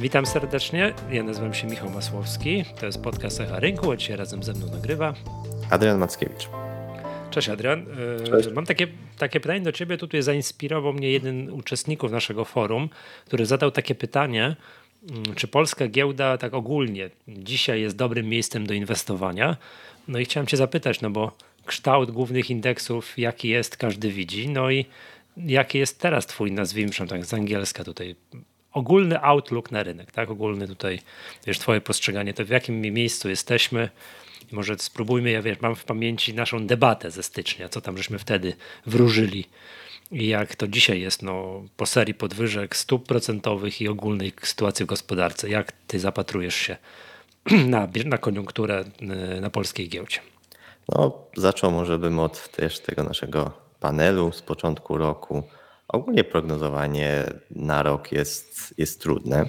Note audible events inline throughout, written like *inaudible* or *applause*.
Witam serdecznie. Ja nazywam się Michał Masłowski. To jest podcast Echa Rynku, a dzisiaj razem ze mną nagrywa Adrian Mackiewicz. Cześć Adrian. E, Cześć. Mam takie, takie pytanie do ciebie. Tutaj zainspirował mnie jeden uczestników naszego forum, który zadał takie pytanie, mm, czy polska giełda tak ogólnie dzisiaj jest dobrym miejscem do inwestowania? No i chciałem cię zapytać, no bo kształt głównych indeksów, jaki jest, każdy widzi. No i jaki jest teraz twój, nazwijmy tak z angielska tutaj, ogólny outlook na rynek, tak? Ogólny tutaj, wiesz, twoje postrzeganie, to w jakim miejscu jesteśmy może spróbujmy, ja wiesz, mam w pamięci naszą debatę ze stycznia, co tam żeśmy wtedy wróżyli i jak to dzisiaj jest, no, po serii podwyżek stóp procentowych i ogólnej sytuacji w gospodarce. Jak ty zapatrujesz się *clears throat* na, na koniunkturę y, na polskiej giełdzie? No, zaczął może bym od też tego naszego panelu z początku roku. Ogólnie prognozowanie na rok jest, jest trudne.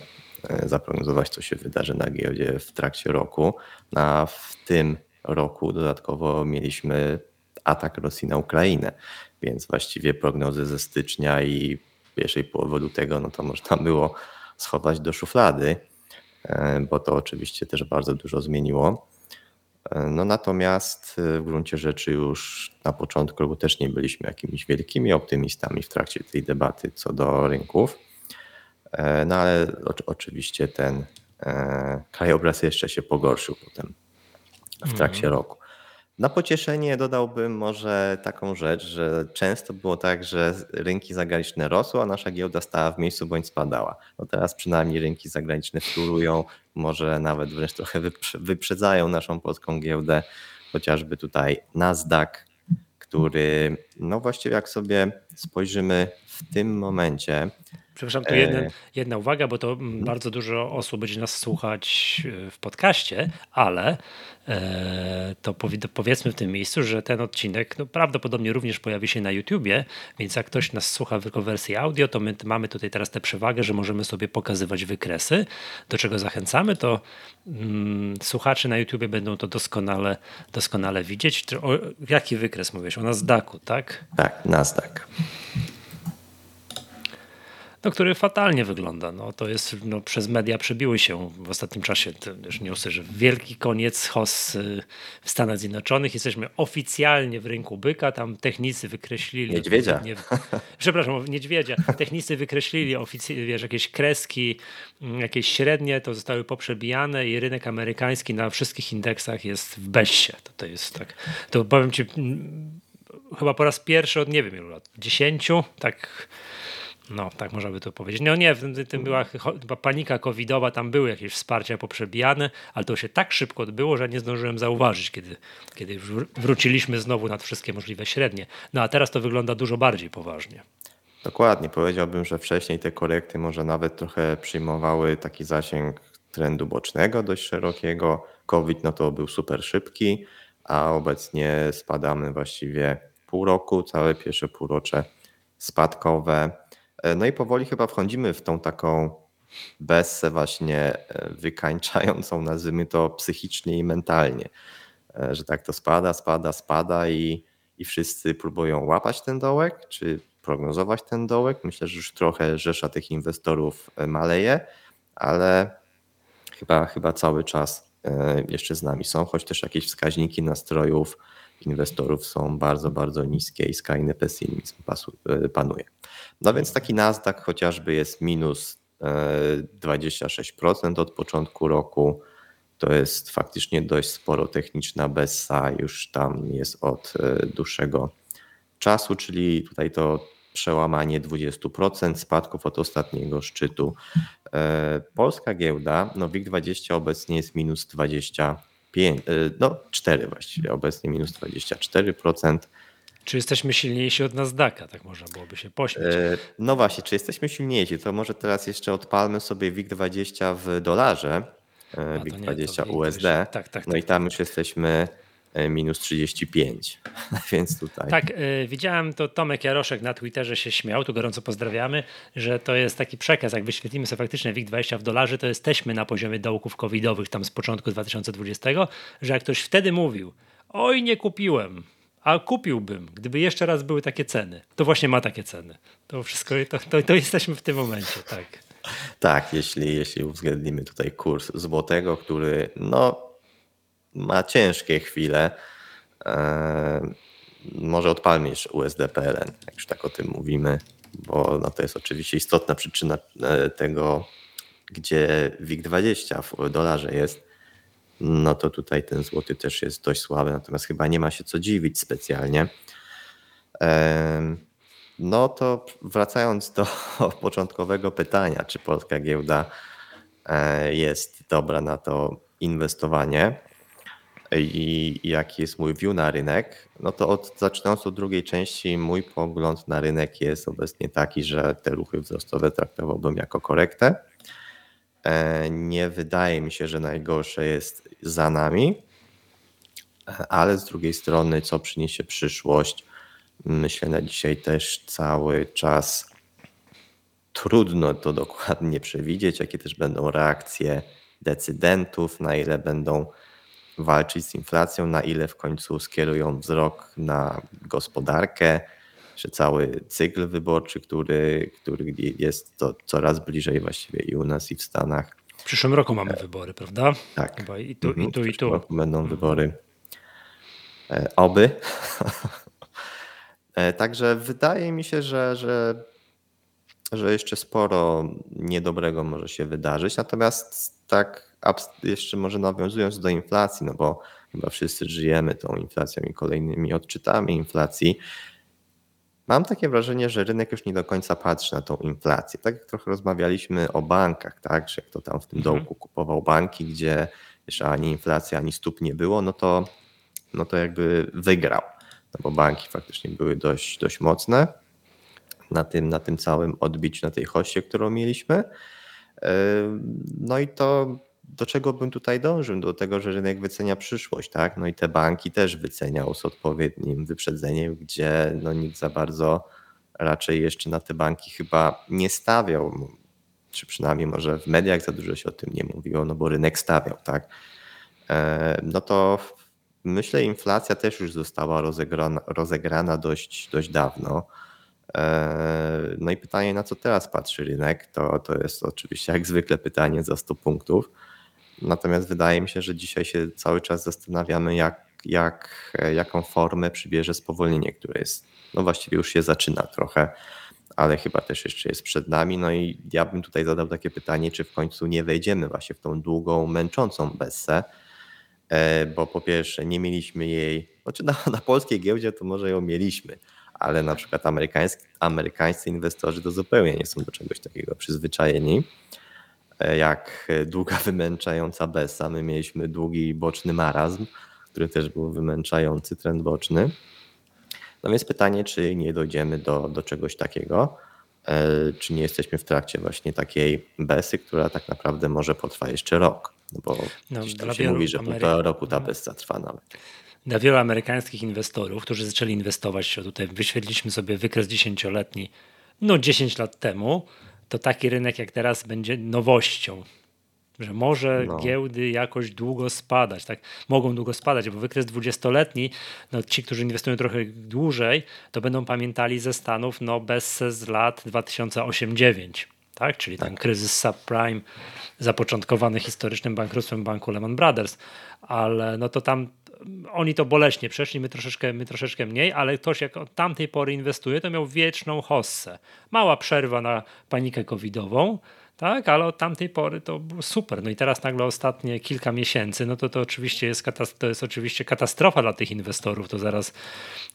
E, zaprognozować, co się wydarzy na giełdzie w trakcie roku. A w tym roku dodatkowo mieliśmy atak Rosji na Ukrainę, więc właściwie prognozy ze stycznia i pierwszej połowy lutego, no to można było schować do szuflady, e, bo to oczywiście też bardzo dużo zmieniło. No natomiast y, w gruncie rzeczy już na początku roku też nie byliśmy jakimiś wielkimi optymistami w trakcie tej debaty co do rynków. E, no ale oczywiście ten e, krajobraz jeszcze się pogorszył potem w trakcie mm. roku. Na pocieszenie dodałbym może taką rzecz, że często było tak, że rynki zagraniczne rosły, a nasza giełda stała w miejscu bądź spadała. No teraz przynajmniej rynki zagraniczne wtórują, może nawet wręcz trochę wyprzedzają naszą polską giełdę, chociażby tutaj Nasdaq, który no właściwie jak sobie spojrzymy w tym momencie, Przepraszam, tu jedna, e. jedna uwaga, bo to mhm. bardzo dużo osób będzie nas słuchać e, w podcaście, ale e, to powiedzmy w tym miejscu, że ten odcinek no, prawdopodobnie również pojawi się na YouTubie, więc jak ktoś nas słucha w wersji audio, to my mamy tutaj teraz tę przewagę, że możemy sobie pokazywać wykresy. Do czego zachęcamy, to mm, słuchacze na YouTubie będą to doskonale, doskonale widzieć. O, jaki wykres mówisz? O Nasdaqu, tak? Tak, Nasdaq no, który fatalnie wygląda. No, to jest, no, przez media przebiły się w ostatnim czasie już newsy, że wielki koniec HOS y, w Stanach Zjednoczonych. Jesteśmy oficjalnie w rynku byka, tam technicy wykreślili... Niedźwiedzia. Nie, przepraszam, niedźwiedzia. Technicy wykreślili oficjalnie, wiesz, jakieś kreski, mm, jakieś średnie, to zostały poprzebijane i rynek amerykański na wszystkich indeksach jest w bezsie. To, to jest tak, to powiem ci mm, chyba po raz pierwszy od nie wiem ilu lat, dziesięciu, tak no, tak można by to powiedzieć. No nie, w tym była chyba panika covidowa, tam były jakieś wsparcia poprzebijane, ale to się tak szybko odbyło, że nie zdążyłem zauważyć, kiedy, kiedy wróciliśmy znowu nad wszystkie możliwe średnie. No a teraz to wygląda dużo bardziej poważnie. Dokładnie. Powiedziałbym, że wcześniej te korekty może nawet trochę przyjmowały taki zasięg trendu bocznego dość szerokiego. COVID no to był super szybki, a obecnie spadamy właściwie pół roku, całe pierwsze półrocze spadkowe. E, no i powoli chyba wchodzimy w tą taką bessę właśnie e, wykańczającą, nazwijmy to psychicznie i mentalnie, e, że tak to spada, spada, spada i, i wszyscy próbują łapać ten dołek, czy prognozować ten dołek. Myślę, że już trochę rzesza tych inwestorów maleje, ale chyba, chyba cały czas jeszcze z nami są, choć też jakieś wskaźniki nastrojów inwestorów są bardzo, bardzo niskie i skrajny pesymizm panuje. No więc taki Nasdaq chociażby jest minus 26% e, od początku roku. To jest faktycznie dość sporo techniczna bessa, już tam jest od e, dłuższego czasu, czyli tutaj to przełamanie 20% spadków od ostatniego szczytu. E, polska giełda, no WIG20 obecnie jest minus 25, no 4 właściwie, obecnie minus 24%. Czy jesteśmy silniejsi od Nasdaqa? Tak można byłoby się pośmiać. E, no właśnie, czy jesteśmy silniejsi? To może teraz jeszcze odpalmy sobie WIG20 w dolarze, e, WIG20 USD. Tak, tak, tak, no i tak, tam tak. już jesteśmy e, minus 35, *laughs* więc tutaj. Tak, widziałem to Tomek Jaroszek na Twitterze się śmiał, tu gorąco pozdrawiamy, że to jest taki przekaz, jak wyświetlimy sobie faktycznie WIG20 w dolarze, to jesteśmy na poziomie dołków covidowych tam z początku 2020, że jak ktoś wtedy mówił, oj nie kupiłem, a kupiłbym, gdyby jeszcze raz były takie ceny. To właśnie ma takie ceny. To wszystko, to, to, to jesteśmy w tym momencie, tak. Tak, jeśli, jeśli uwzględnimy tutaj kurs złotego, który no, ma ciężkie chwile. E, może odpalmy jeszcze USD-PLN, jak już tak o tym mówimy, bo no, to jest oczywiście istotna przyczyna e, tego, gdzie WIG20 w dolarze jest, no to tutaj ten złoty też jest dość słaby, natomiast chyba nie ma się co dziwić specjalnie. No to wracając do *laughs* początkowego pytania, czy polska giełda e, jest dobra na to inwestowanie i jaki jest mój view na rynek, no to od, zaczynając od drugiej części, mój pogląd na rynek jest obecnie taki, że te ruchy wzrostowe traktowałbym jako korektę. E, nie wydaje mi się, że najgorsze jest za nami, ale z drugiej strony, co przyniesie przyszłość, myślę na dzisiaj też cały czas trudno to dokładnie przewidzieć, jakie też będą reakcje decydentów, na ile będą walczyć z inflacją, na ile w końcu skierują wzrok na gospodarkę, czy cały cykl wyborczy, który, który jest to coraz bliżej właściwie i u nas, i w Stanach. W przyszłym roku mamy wybory, prawda? Tak. Chyba I tu, mhm. i tu, i tu. Roku będą mhm. wybory. E, oby. *laughs* E, także wydaje mi się, że, że, że jeszcze sporo niedobrego może się wydarzyć. Natomiast tak jeszcze może nawiązując do inflacji, no bo chyba wszyscy żyjemy tą inflacją i kolejnymi odczytami inflacji. Mam takie wrażenie, że rynek już nie do końca patrzy na tą inflację. Tak jak trochę rozmawialiśmy o bankach, tak, że kto tam w tym mhm. dołku kupował banki, gdzie jeszcze ani inflacja, ani stóp nie było, no to, no to jakby wygrał. No bo banki faktycznie były dość, dość mocne na tym, na tym całym odbiciu, na tej hoście, którą mieliśmy. No i to do czego bym tutaj dążył? Do tego, że rynek wycenia przyszłość, tak? No i te banki też wyceniał z odpowiednim wyprzedzeniem, gdzie no nikt za bardzo raczej jeszcze na te banki chyba nie stawiał, czy przynajmniej może w mediach za dużo się o tym nie mówiło, no bo rynek stawiał, tak? No to myślę, inflacja też już została rozegrana, rozegrana dość, dość dawno. No i pytanie, na co teraz patrzy rynek, to, to jest oczywiście jak zwykle pytanie za 100 punktów. Natomiast wydaje mi się, że dzisiaj się cały czas zastanawiamy, jak, jak, jaką formę przybierze spowolnienie, które jest, no właściwie już się zaczyna trochę, ale chyba też jeszcze jest przed nami. No i ja bym tutaj zadał takie pytanie, czy w końcu nie wejdziemy właśnie w tą długą, męczącą bessę, e, bo po pierwsze nie mieliśmy jej, znaczy na, na polskiej giełdzie to może ją mieliśmy, ale na przykład amerykańscy, amerykańscy inwestorzy to zupełnie nie są do czegoś takiego przyzwyczajeni. E, jak długa, *laughs* wymęczająca besa. My mieliśmy długi boczny marazm, który też był wymęczający, trend boczny. No więc pytanie, czy nie dojdziemy do, do czegoś takiego, e, czy nie jesteśmy w trakcie właśnie takiej besy, która tak naprawdę może potrwa jeszcze rok. No bo no, tam się mówi, że Amery... półtora roku ta besa trwa nawet. Dla wielu amerykańskich inwestorów, którzy zaczęli inwestować, tutaj wyświetliliśmy sobie wykres dziesięcioletni, no 10 lat temu, to taki rynek jak teraz będzie nowością. Że może no. giełdy jakoś długo spadać, tak? Mogą długo spadać, bo wykres dwudziestoletni, no ci, którzy inwestują trochę dłużej, to będą pamiętali ze Stanów no bez z lat 2008-2009, tak? Czyli tak. ten kryzys subprime zapoczątkowany historycznym bankructwem banku Lehman Brothers, ale no to tam oni to boleśnie przeszli, my troszeczkę, my troszeczkę mniej, ale ktoś jak od tamtej pory inwestuje, to miał wieczną hossę. Mała przerwa na panikę covidową, tak, ale od tamtej pory to było super. No i teraz nagle ostatnie kilka miesięcy, no to to oczywiście jest, to jest oczywiście katastrofa dla tych inwestorów. To zaraz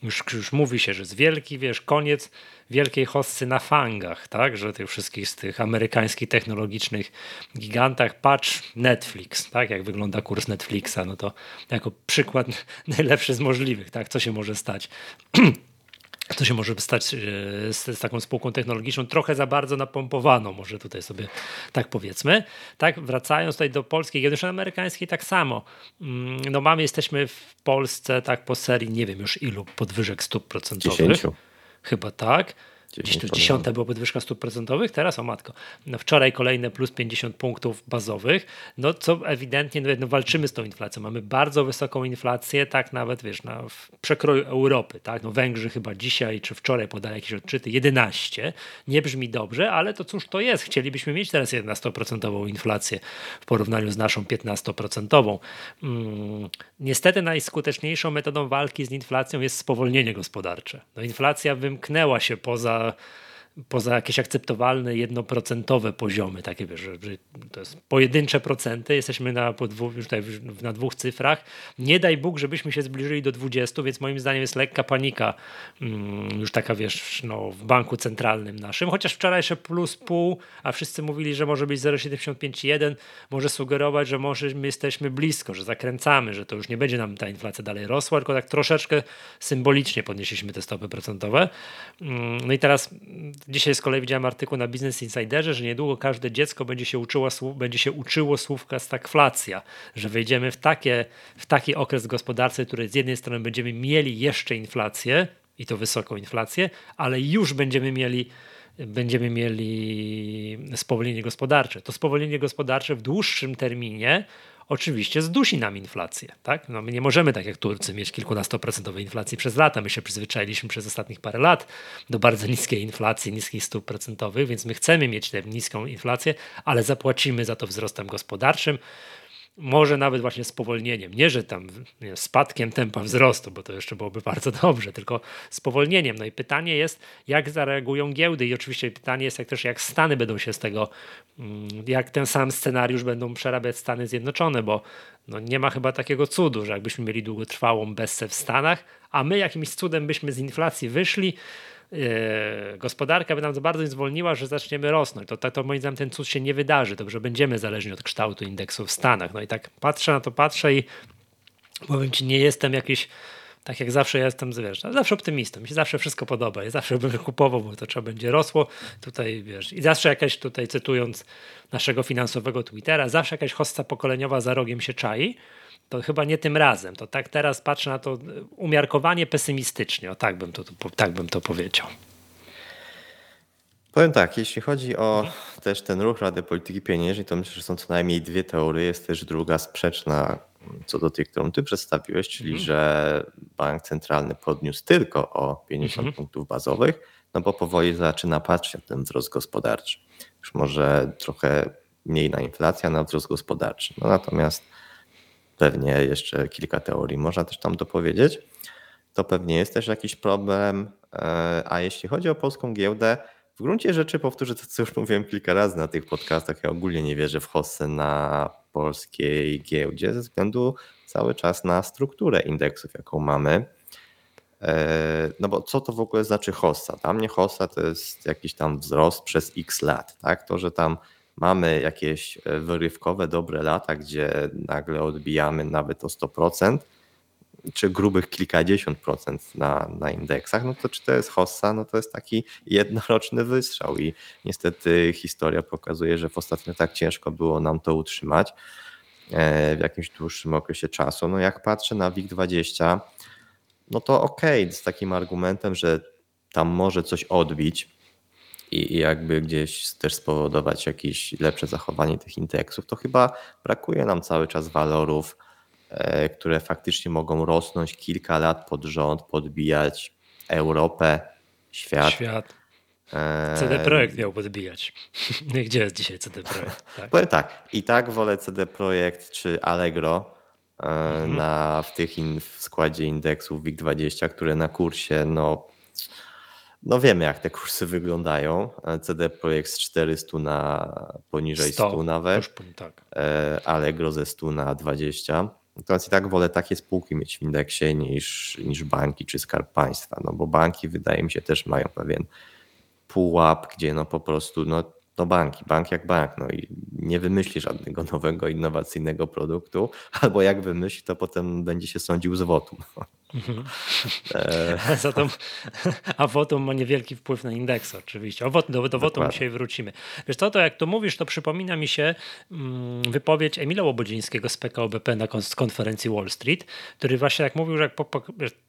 już, już mówi się, że jest wielki, wiesz, koniec wielkiej hossy na fangach, tak, że tych wszystkich z tych amerykańskich technologicznych gigantach, patrz Netflix, tak, jak wygląda kurs Netflixa, no to jako przykład *laughs* najlepszy z możliwych, tak, co się może stać. *clears throat* to się może stać e, z, z, taką spółką technologiczną trochę za bardzo napompowaną, może tutaj sobie tak powiedzmy. Tak, wracając tutaj do polskiej giełdy amerykańskiej tak samo. Mm, no mamy, jesteśmy w Polsce tak po serii, nie wiem już ilu podwyżek stóp procentowych. 10. Chyba tak. Gdzieś to dziesiąte była podwyżka stóp procentowych, teraz o matko. No wczoraj kolejne plus 50 punktów bazowych, no co ewidentnie no, no walczymy z tą inflacją. Mamy bardzo wysoką inflację, tak nawet wiesz, na, w przekroju Europy, tak? No Węgrzy chyba dzisiaj czy wczoraj podali jakieś odczyty 11. Nie brzmi dobrze, ale to cóż to jest? Chcielibyśmy mieć teraz 11% inflację w porównaniu z naszą 15%. Hmm. Niestety najskuteczniejszą metodą walki z inflacją jest spowolnienie gospodarcze. No inflacja wymknęła się poza uh, poza jakieś akceptowalne jednoprocentowe poziomy, takie wiesz, że, to jest pojedyncze procenty, jesteśmy na, dwu, już tutaj na dwóch cyfrach. Nie daj Bóg, żebyśmy się zbliżyli do 20, więc moim zdaniem jest lekka panika mm, już taka wiesz, no, w banku centralnym naszym, chociaż wczoraj jeszcze plus pół, a wszyscy mówili, że może być 0,75,1, może sugerować, że może my jesteśmy blisko, że zakręcamy, że to już nie będzie nam ta inflacja dalej rosła, tylko tak troszeczkę symbolicznie podnieśliśmy te stopy procentowe. Mm, no i teraz Dzisiaj z kolei widziałem artykuł na Business Insiderze, że niedługo każde dziecko będzie się uczyło, będzie się uczyło słówka stagflacja, że wejdziemy w, takie, w taki okres gospodarczy, który z jednej strony będziemy mieli jeszcze inflację, i to wysoką inflację, ale już będziemy mieli będziemy mieli spowolnienie gospodarcze. To spowolnienie gospodarcze w dłuższym terminie oczywiście zdusi nam inflację. Tak? No my nie możemy, tak jak Turcy, mieć kilkunastoprocentowej inflacji przez lata. My się przyzwyczailiśmy przez ostatnich parę lat do bardzo niskiej inflacji, niskich stóp procentowych, więc my chcemy mieć tę niską inflację, ale zapłacimy za to wzrostem gospodarczym może nawet właśnie spowolnieniem. Nie, że tam nie, spadkiem tempa wzrostu, bo to jeszcze byłoby bardzo *laughs* dobrze, tylko spowolnieniem. No i pytanie jest, jak zareagują giełdy i oczywiście pytanie jest jak też, jak Stany będą się z tego, mm, jak ten sam scenariusz będą przerabiać Stany Zjednoczone, bo no nie ma chyba takiego cudu, że jakbyśmy mieli długotrwałą bessę w Stanach, a my jakimś cudem byśmy z inflacji wyszli, gospodarka by nam za bardzo nie zwolniła, że zaczniemy rosnąć. To, to, to moim zdaniem ten cud się nie wydarzy, że będziemy zależni od kształtu indeksu w Stanach. No i tak patrzę na to, patrzę i powiem ci, nie jestem jakiś tak jak zawsze ja jestem, wiesz, no, zawsze optymistą, mi się zawsze wszystko podoba, ja zawsze bym kupował, bo to trzeba będzie rosło, tutaj wiesz, i zawsze jakaś tutaj cytując naszego finansowego Twittera, zawsze jakaś hosta pokoleniowa za rogiem się czai, to chyba nie tym razem. To tak teraz patrzę na to umiarkowanie pesymistycznie. O tak bym to, tak bym to powiedział. Powiem tak, jeśli chodzi o też ten ruch Rady Polityki Pieniężnej, to myślę, że są co najmniej dwie teorie. Jest też druga sprzeczna co do tej, którą ty przedstawiłeś, czyli mhm. że bank centralny podniósł tylko o 50 mhm. punktów bazowych, no bo powoli zaczyna patrzeć na ten wzrost gospodarczy. Już może trochę mniej na inflację, na wzrost gospodarczy. No natomiast pewnie jeszcze kilka teorii można też tam dopowiedzieć. To pewnie jest też jakiś problem. E, a jeśli chodzi o polską giełdę, w gruncie rzeczy powtórzę to, co już mówiłem kilka razy na tych podcastach. Ja ogólnie nie wierzę w hossę na polskiej giełdzie ze względu cały czas na strukturę indeksów, jaką mamy. E, no bo co to w ogóle znaczy hossa? Dla mnie hossa to jest jakiś tam wzrost przez x lat. Tak? To, że tam mamy jakieś e, wyrywkowe, dobre lata, gdzie nagle odbijamy nawet o 100%, czy grubych kilkadziesiąt procent na, na indeksach, no to czy to jest hossa, no to jest taki jednoroczny wystrzał i niestety historia pokazuje, że w ostatnio tak ciężko było nam to utrzymać e, w jakimś dłuższym okresie czasu. No jak patrzę na WIG20, no to okay, z takim argumentem, że tam może coś odbić, i, jakby gdzieś też spowodować jakieś lepsze zachowanie tych indeksów, to chyba brakuje nam cały czas walorów, e, które faktycznie mogą rosnąć kilka lat pod rząd, podbijać Europę, świat. Świat. E, CD Projekt miał podbijać. *laughs* Gdzie jest dzisiaj CD Projekt? *laughs* Tak. Powiem tak, i tak wolę CD Projekt czy Allegro e, mhm. na, w, tych in, w składzie indeksów WIG20, które na kursie no, no wiemy, jak te kursy wyglądają. CD Projekt z 400 na poniżej 100, 100 nawet, już, tak. E, Allegro ze 100 na 20. Natomiast i tak wolę takie spółki mieć w indeksie niż, niż banki czy skarb państwa, no bo banki wydaje mi się też mają pewien pułap, gdzie no po prostu no, to banki, bank jak bank, no i nie wymyśli żadnego nowego, innowacyjnego produktu, albo jak wymyśli, to potem będzie się sądził z wotu. Mhm. E... *laughs* Zatem, a wotum ma niewielki wpływ na indeks oczywiście. O, do, do wotum dzisiaj wrócimy. Wiesz co, to jak to mówisz, to przypomina mi się mm, wypowiedź Emila Łobodzińskiego z PKO BP na konferencji Wall Street, który właśnie jak mówił, że jak po, po,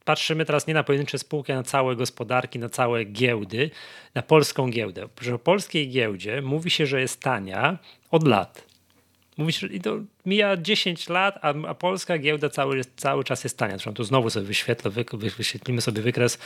patrzymy teraz nie na pojedyncze spółki, a na całe gospodarki, na całe giełdy, na polską giełdę. Że o polskiej giełdzie mówi się, że jest tania od lat Mówisz, to mija 10 lat, a, a polska giełda cały, cały czas jest tania. Zresztą tu znowu sobie wyświetlę, wy, wyświetlimy sobie wykres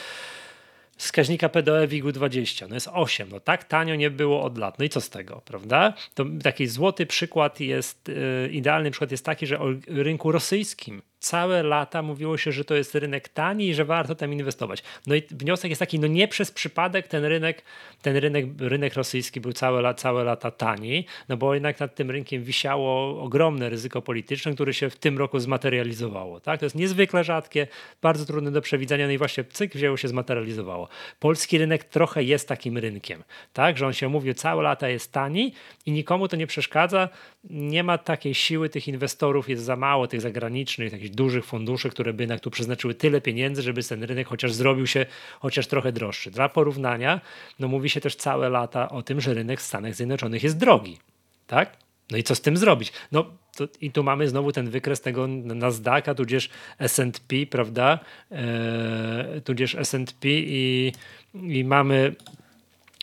wskaźnika PDE WIG-u 20, no jest 8, no tak tanio nie było od lat, no i co z tego, prawda? To taki złoty przykład jest, yy, idealny przykład jest taki, że o rynku rosyjskim całe lata mówiło się, że to jest rynek tani i że warto tam inwestować. No i wniosek jest taki, no nie przez przypadek ten rynek, ten rynek, rynek rosyjski był całe, całe lata tani, no bo jednak nad tym rynkiem wisiało ogromne ryzyko polityczne, które się w tym roku zmaterializowało. Tak? To jest niezwykle rzadkie, bardzo trudne do przewidzenia, no i właśnie cyk wzięło się, zmaterializowało. Polski rynek trochę jest takim rynkiem, tak? że on się mówi, całe lata jest tani i nikomu to nie przeszkadza, nie ma takiej siły tych inwestorów, jest za mało tych zagranicznych, jakichś dużych funduszy, które by jednak tu przeznaczyły tyle pieniędzy, żeby ten rynek chociaż zrobił się chociaż trochę droższy. Dla porównania, no mówi się też całe lata o tym, że rynek w Stanach Zjednoczonych jest drogi. Tak? No i co z tym zrobić? No to, i tu mamy znowu ten wykres tego Nasdaqa, tudzież S&P, prawda? Eee, tudzież S&P i, i mamy,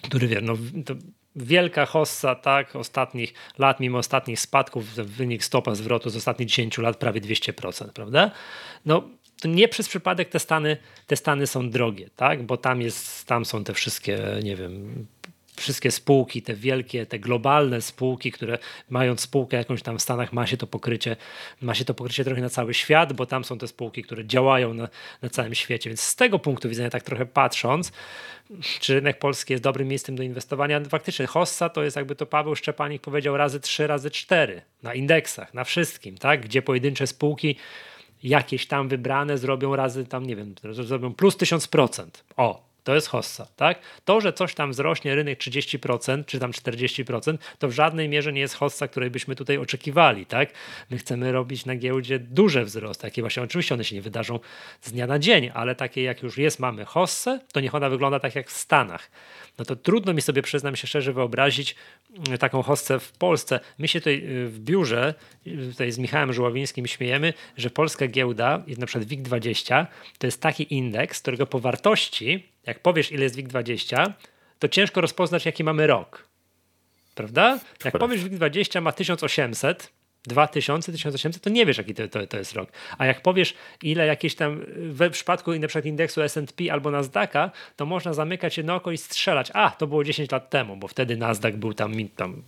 który wie, no wielka hossa tak, ostatnich lat, mimo ostatnich spadków, wynik stopa zwrotu z ostatnich 10 lat prawie 200%, prawda? No nie przez przypadek te Stany, te Stany są drogie, tak? bo tam, jest, tam są te wszystkie, nie wiem, wszystkie spółki, te wielkie, te globalne spółki, które mając spółkę jakąś tam w Stanach, ma się to pokrycie, ma się to pokrycie trochę na cały świat, bo tam są te spółki, które działają na, na całym świecie. Więc z tego punktu widzenia, tak trochę patrząc, czy rynek polski jest dobrym miejscem do inwestowania? Faktycznie Hossa to jest jakby to Paweł Szczepanik powiedział razy trzy, razy cztery na indeksach, na wszystkim, tak? gdzie pojedyncze spółki jakieś tam wybrane zrobią razy tam, nie wiem, zrobią plus 1000%. O, to jest hossa, tak? To, że coś tam wzrośnie rynek 30% czy tam 40%, to w żadnej mierze nie jest hossa, której byśmy tutaj oczekiwali, tak? My chcemy robić na giełdzie duże wzrosty, takie właśnie, oczywiście one się nie wydarzą z dnia na dzień, ale takie jak już jest, mamy hossę, to niech ona wygląda tak jak w Stanach. No to trudno mi sobie, przyznam się szczerze, wyobrazić mm, taką hossę w Polsce. My się tutaj y, w biurze, y, tutaj z Michałem Żuławińskim śmiejemy, że polska giełda, na przykład WIG20, to jest taki indeks, którego po wartości jak powiesz, ile jest WIG20, to ciężko rozpoznać, jaki mamy rok. Prawda? Jak powiesz, WIG20 ma 1800, 2000, 1800, to nie wiesz, jaki to, to, to, jest rok. A jak powiesz, ile jakieś tam w przypadku na przykład indeksu S&P albo Nasdaqa, to można zamykać jedno oko i strzelać. A, to było 10 lat temu, bo wtedy Nasdaq był tam, tam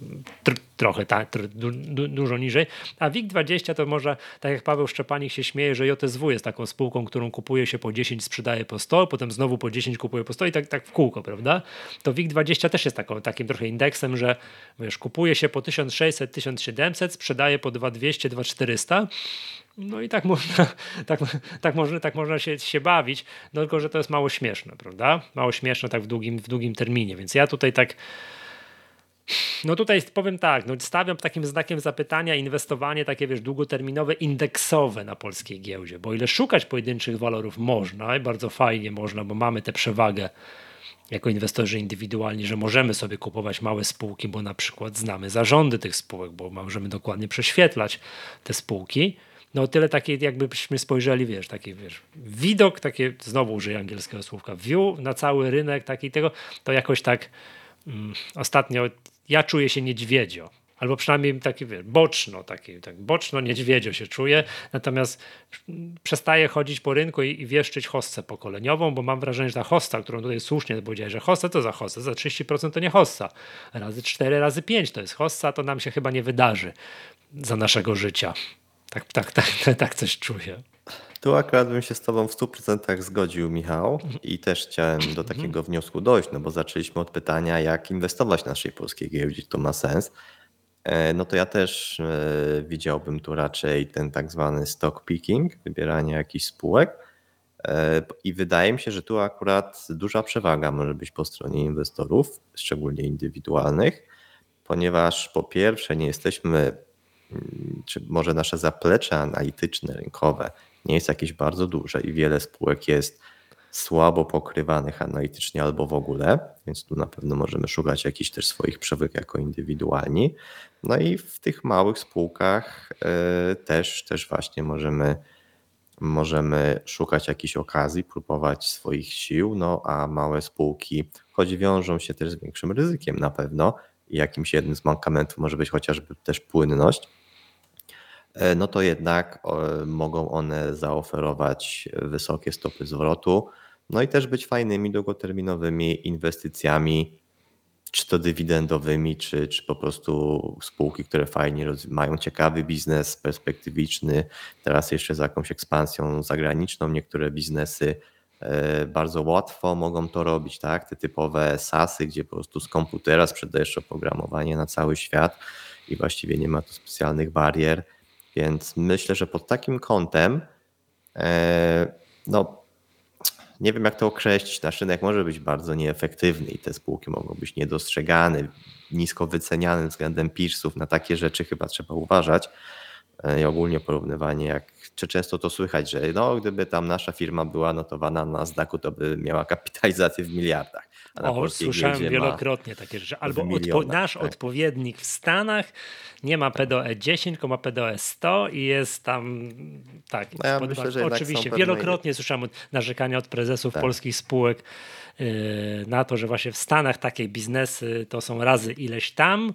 tr trochę ta, tr du du dużo niżej. A WIG20 to może, tak jak Paweł Szczepanik się śmieje, że JSW jest taką spółką, którą kupuje się po 10, sprzedaje po 100, potem znowu po 10 kupuje po 100 i tak, tak w kółko, prawda? To WIG20 też jest taką, takim trochę indeksem, że wiesz, kupuje się po 1600, 1700, sprzedaje po 2200, 2400. No i tak można, *laughs* tak, tak można, tak można się, się bawić, no tylko, że to jest mało śmieszne, prawda? Mało śmieszne tak w długim, w długim terminie, więc ja tutaj tak no tutaj powiem tak, no stawiam takim znakiem zapytania inwestowanie takie, wiesz, długoterminowe, indeksowe na polskiej giełdzie, bo ile szukać pojedynczych walorów można i bardzo fajnie można, bo mamy tę przewagę jako inwestorzy indywidualni, że możemy sobie kupować małe spółki, bo na przykład znamy zarządy tych spółek, bo możemy dokładnie prześwietlać te spółki. No tyle takie, jakbyśmy spojrzeli, wiesz, taki wiesz, widok, takie, znowu użyję angielskiego słówka, view na cały rynek, taki tego, to jakoś tak um, ostatnio ja czuję się niedźwiedzio albo przynajmniej taki wiesz, boczno, taki, tak boczno niedźwiedzio się czuje, natomiast przestaje chodzić po rynku i, i wieszczyć hossę pokoleniową, bo mam wrażenie, że ta hossa, którą tutaj słusznie powiedziałeś, że hossa to za hossa, za 30% to nie hossa, razy 4, razy 5 to jest hossa, to nam się chyba nie wydarzy za naszego życia. Tak, tak, tak, *laughs* tak, coś czuję. Tu akurat bym się z Tobą w 100% zgodził, Michał, i też chciałem do takiego wniosku dojść, no bo zaczęliśmy od pytania, jak inwestować w naszej polskiej giełdzie, to ma sens. E, no to ja też e, widziałbym tu raczej ten tak zwany stock picking, wybieranie jakichś spółek. E, I wydaje mi się, że tu akurat duża przewaga może być po stronie inwestorów, szczególnie indywidualnych, ponieważ po pierwsze nie jesteśmy, mm, czy może nasze zaplecze analityczne, rynkowe nie jest jakieś bardzo duże i wiele spółek jest słabo pokrywanych analitycznie albo w ogóle, więc tu na pewno możemy szukać jakichś też swoich przewyk jako indywidualni. No i w tych małych spółkach e, też, też właśnie możemy, możemy szukać jakichś okazji, próbować swoich sił, no a małe spółki, choć wiążą się też z większym ryzykiem na pewno i jakimś jednym z mankamentów może być chociażby też płynność, no to jednak mogą one zaoferować wysokie stopy zwrotu, no i też być fajnymi długoterminowymi inwestycjami, czy to dywidendowymi, czy, czy po prostu spółki, które fajnie mają ciekawy biznes, perspektywiczny, teraz jeszcze z jakąś ekspansją zagraniczną. Niektóre biznesy e, bardzo łatwo mogą to robić, tak? Te typowe SASy, gdzie po prostu z komputera sprzedajesz oprogramowanie na cały świat i właściwie nie ma tu specjalnych barier. Więc myślę, że pod takim kątem e, no, nie wiem jak to określić, nasz rynek może być bardzo nieefektywny i te spółki mogą być niedostrzegane, nisko wyceniane względem peersów. Na takie rzeczy chyba trzeba uważać. E, I ogólnie porównywanie, jak czy często to słychać, że no, gdyby tam nasza firma była notowana na znaku, to by miała kapitalizację w miliardach. o, słyszałem wielokrotnie takie rzeczy. Albo odpo nasz tak. odpowiednik w Stanach nie ma PDOE 10, tylko ma PDOE 100 i jest tam tak. No ja myślę, że oczywiście wielokrotnie słyszałem narzekania od prezesów tak. polskich spółek yy, na to, że właśnie w Stanach takie biznesy to są razy ileś tam.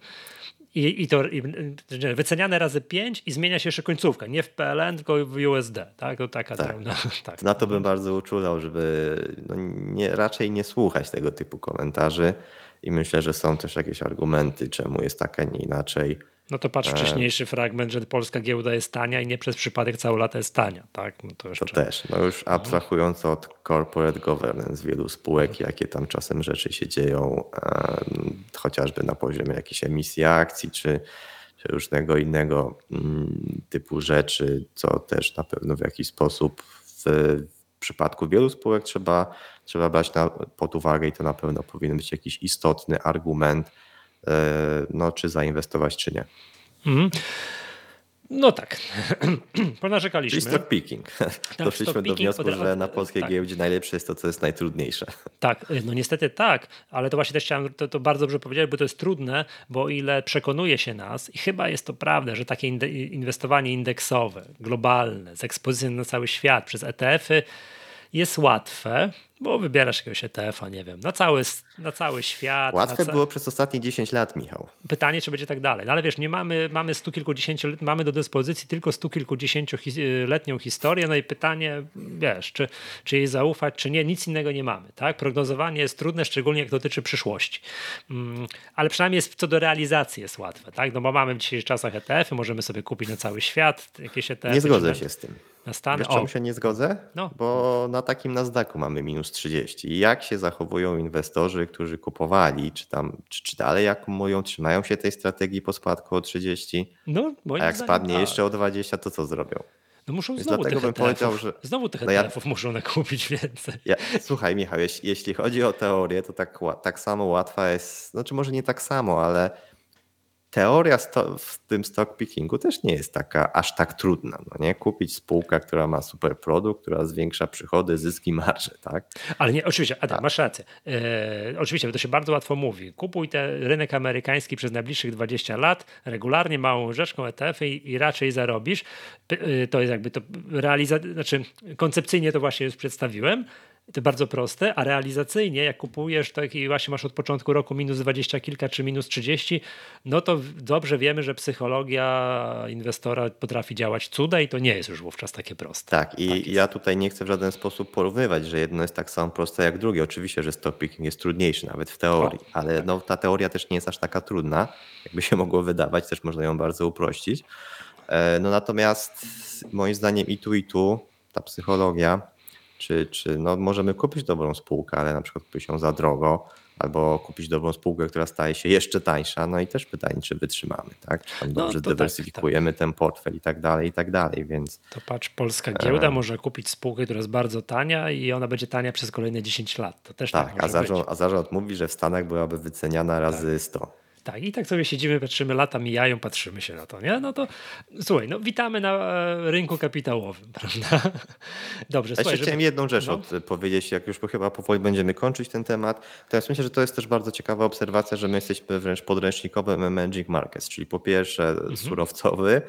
I, i to i, wyceniane razy 5 i zmienia się jeszcze końcówka. Nie w PLN, tylko w USD. Tak? To taka tak. no, *laughs* tak. Na to bym bardzo uczulał, żeby no, nie, raczej nie słuchać tego typu komentarzy. I myślę, że są też jakieś argumenty, czemu jest tak, a nie inaczej. No to patrz e, wcześniejszy fragment, że polska giełda jest tania i nie przez przypadek całe lata jest tania, tak? No to, jeszcze... to też, no już abstrahując od corporate governance wielu spółek, jakie tam czasem rzeczy się dzieją, chociażby na poziomie jakiejś emisji akcji, czy, czy różnego innego mm, typu rzeczy, co też na pewno w jakiś sposób w, w przypadku wielu spółek trzeba, trzeba brać na, pod uwagę i to na pewno powinien być jakiś istotny argument, no, czy zainwestować, czy nie. Mhm. No tak, *clears throat* ponarzekaliśmy. Czyli stock picking. Tak, *laughs* Doszliśmy stock do wniosku, picking, że na polskiej tak. giełdzie najlepsze jest to, co jest najtrudniejsze. *laughs* Tak, no niestety tak, ale to właśnie też chciałem to, to bardzo dobrze powiedzieć, bo to jest trudne, bo o ile przekonuje się nas i chyba jest to prawda, że takie inwestowanie indeksowe, globalne, z ekspozycją na cały świat przez ETF-y jest łatwe, bo wybierasz jakiegoś ETF-a, nie wiem, na cały, na cały świat. Łatwe ca... było przez ostatnie 10 lat, Michał. Pytanie, czy będzie tak dalej. No ale wiesz, nie mamy, mamy stu kilkudziesięciu, mamy do dyspozycji tylko stu kilkudziesięcioletnią historię, no i pytanie, wiesz, czy, czy jej zaufać, czy nie, nic innego nie mamy, tak? Prognozowanie jest trudne, szczególnie jak dotyczy przyszłości. Mm, ale przynajmniej jest, co do realizacji jest łatwe, tak? No bo mamy w dzisiejszych czasach ETF-y, możemy sobie kupić na cały świat jakieś ETF-y. Nie zgodzę się z tym. Na Stany. Wiesz, czemu się nie zgodzę? No. Bo na takim Nasdaqu mamy minus 30. I jak się zachowują inwestorzy, którzy kupowali, czy tam, czy, czy dalej akumułują, trzymają się tej strategii po spadku o 30? No, A jak spadnie tak. jeszcze o 20, to co zrobią? No muszą Więc znowu dlatego bym powiedział, że. Znowu tych no ja... muszą nakupić więcej. Ja, słuchaj, Michał, jeśli, jeśli chodzi o teorię, to tak, tak samo łatwa jest, znaczy może nie tak samo, ale teoria w tym stock pickingu też nie jest taka aż tak trudna. No nie? Kupić spółkę, która ma super produkt, która zwiększa przychody, zyski, marże. Tak? Ale nie, oczywiście, Adam, tak. masz rację. E, oczywiście, to się bardzo łatwo mówi. Kupuj ten rynek amerykański przez najbliższych 20 lat, regularnie małą rzeczką ETF i, i raczej zarobisz. E, to jest jakby to realizacja, znaczy koncepcyjnie to właśnie już przedstawiłem to bardzo proste, a realizacyjnie, jak kupujesz tak i właśnie masz od początku roku minus 20 kilka czy minus 30, no to dobrze wiemy, że psychologia inwestora potrafi działać cuda i to nie jest już wówczas takie proste. Tak, i tak ja tutaj nie chcę w żaden sposób porównywać, że jedno jest tak samo proste jak drugie. Oczywiście, że stock picking jest trudniejszy nawet w teorii, o, ale tak. no, ta teoria też nie jest aż taka trudna, jakby się *laughs* mogło wydawać, też można ją bardzo uprościć. E, no natomiast moim zdaniem i tu i tu ta psychologia czy, czy no możemy kupić dobrą spółkę, ale na przykład kupić ją za drogo, albo kupić dobrą spółkę, która staje się jeszcze tańsza, no i też pytanie, czy wytrzymamy, tak? Czy tam no, dobrze no, dywersyfikujemy tak, tak. ten portfel i tak dalej, i tak dalej, więc... To patrz, polska giełda e... może kupić spółkę, która jest bardzo tania i ona będzie tania przez kolejne 10 lat. To też tak, tak a, zarząd, a zarząd mówi, że w Stanach byłaby wyceniana razy tak. 100. Tak, i tak sobie siedzimy, patrzymy, lata mijają, patrzymy się na to, nie? No to słuchaj, no witamy na e, rynku kapitałowym, *laughs* prawda? Dobrze, ja słuchaj, chciałem jedną rzecz no. od, powiedzieć, jak już chyba powoli będziemy kończyć ten temat, ja myślę, że to jest też bardzo ciekawa obserwacja, że my jesteśmy wręcz podręcznikowym emerging markets, czyli po pierwsze mhm. surowcowy,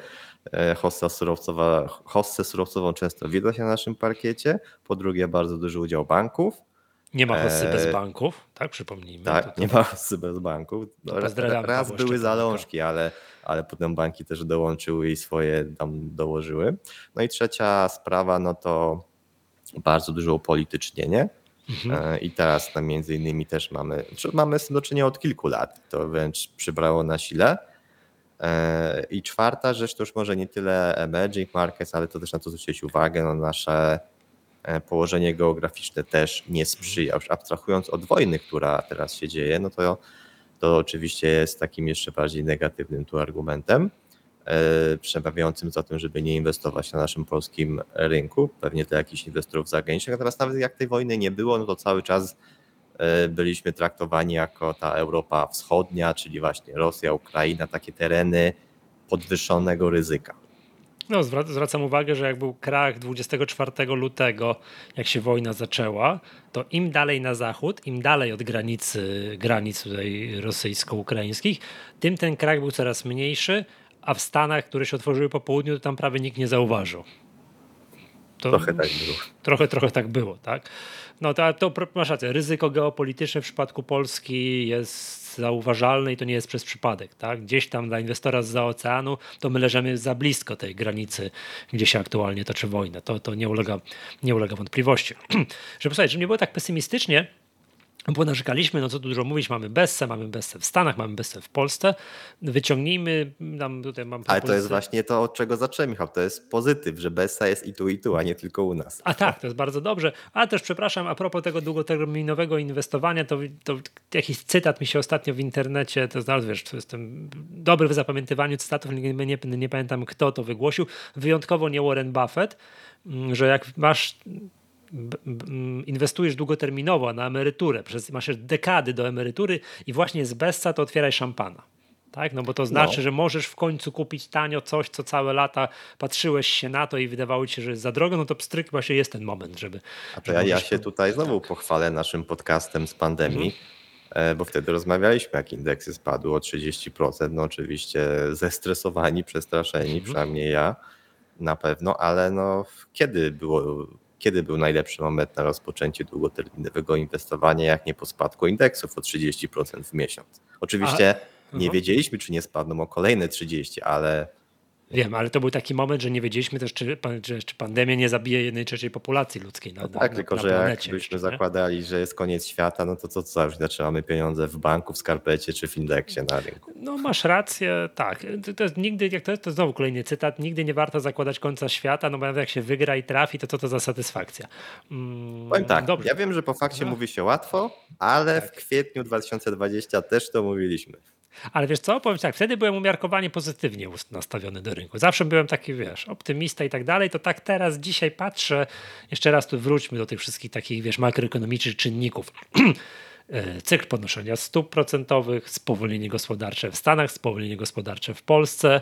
e, hossa surowcowa, hossę surowcową często widać na naszym parkiecie, po drugie bardzo duży udział banków, nie ma hossy bez e, banków, tak? Przypomnijmy. Tak, to, to... nie ma hossy bez banków. No, raz były zalążki, ale, ale potem banki też dołączyły i swoje tam dołożyły. No i trzecia sprawa, no to bardzo dużo upolitycznienie. Mhm. E, I teraz no, między innymi też mamy, mamy z tym do czynienia od kilku lat. To wręcz przybrało na sile. E, I czwarta rzecz to już może nie tyle emerging markets, ale to też na to zwrócić uwagę, no nasze położenie geograficzne też nie sprzyja. Już abstrahując od wojny, która teraz się dzieje, no to, to oczywiście jest takim jeszcze bardziej negatywnym tu argumentem, e, przemawiającym za tym, żeby nie inwestować na naszym polskim rynku, pewnie dla jakichś inwestorów zagranicznych. Natomiast nawet jak tej wojny nie było, no to cały czas e, byliśmy traktowani jako ta Europa Wschodnia, czyli właśnie Rosja, Ukraina, takie tereny podwyższonego ryzyka. No, zwracam uwagę, że jak był krach 24 lutego, jak się wojna zaczęła, to im dalej na zachód, im dalej od granicy, granic tutaj rosyjsko-ukraińskich, tym ten krach był coraz mniejszy, a w Stanach, które się otworzyły po południu, to tam prawie nikt nie zauważył. To trochę tak było. Trochę, trochę tak było, tak? No to, to masz rację, ryzyko geopolityczne w przypadku Polski jest zauważalne i to nie jest przez przypadek. Tak? Gdzieś tam dla inwestora z oceanu to my leżymy za blisko tej granicy, gdzie się aktualnie toczy wojna. To, to nie, ulega, nie ulega wątpliwości. *clears throat* Żeby, żeby nie było tak pesymistycznie, bo narzekaliśmy, no co tu dużo mówić, mamy Bessę, mamy Bessę w Stanach, mamy Bessę w Polsce. Wyciągnijmy, tam tutaj mam Ale to jest właśnie to, od czego zacząłem, Michał, to jest pozytyw, że Bessa jest i tu, i tu, a nie tylko u nas. A tak, to jest bardzo dobrze. A też, przepraszam, a propos tego długoterminowego inwestowania, to, to jakiś cytat mi się ostatnio w internecie, to znalazł, wiesz, to jestem dobry w zapamiętywaniu cytatów, nie, nie, nie pamiętam kto to wygłosił, wyjątkowo nie Warren Buffett, mm, że jak masz inwestujesz długoterminowo na emeryturę, przez, masz dekady do emerytury i właśnie z Bessa to otwieraj szampana. Tak? No bo to znaczy, no. że możesz w końcu kupić tanio coś, co całe lata patrzyłeś się na to i wydawało ci się, że jest za drogo, no to pstryk właśnie jest ten moment, żeby... A to ja, ja się tutaj znowu tak. pochwalę naszym podcastem z pandemii, mhm. E, bo wtedy rozmawialiśmy, jak indeksy spadły o 30%, no oczywiście zestresowani, przestraszeni, mhm. przynajmniej ja na pewno, ale no kiedy było kiedy był najlepszy moment na rozpoczęcie długoterminowego inwestowania, jak nie po spadku indeksów o 30% w miesiąc. Oczywiście A, nie wiedzieliśmy, czy nie spadną o kolejne 30, ale Wiem, ale to był taki moment, że nie wiedzieliśmy też, czy, czy, czy pandemia nie zabije jednej trzeciej populacji ludzkiej. Na, no tak, na, tylko na że jakbyśmy jeszcze, zakładali, że jest koniec świata, no to co, co już zaczynamy pieniądze w banku, w skarpecie czy w indeksie na rynku. No masz rację, tak. To, to jest nigdy, jak to jest, to znowu kolejny cytat, nigdy nie warto zakładać końca świata, no bo jak się wygra i trafi, to co to za satysfakcja. Mm, Powiem tak, dobrze. ja wiem, że po fakcie no. mówi się łatwo, ale tak. w kwietniu 2020 też to mówiliśmy. Ale wiesz co, powiem tak, wtedy byłem umiarkowanie pozytywnie nastawiony do rynku. Zawsze byłem taki, wiesz, optymista i tak dalej, to tak teraz, dzisiaj patrzę, jeszcze raz tu wróćmy do tych wszystkich takich, wiesz, makroekonomicznych czynników. *clears throat* E, cykl podnoszenia stóp procentowych, spowolnienie gospodarcze w Stanach, spowolnienie gospodarcze w Polsce,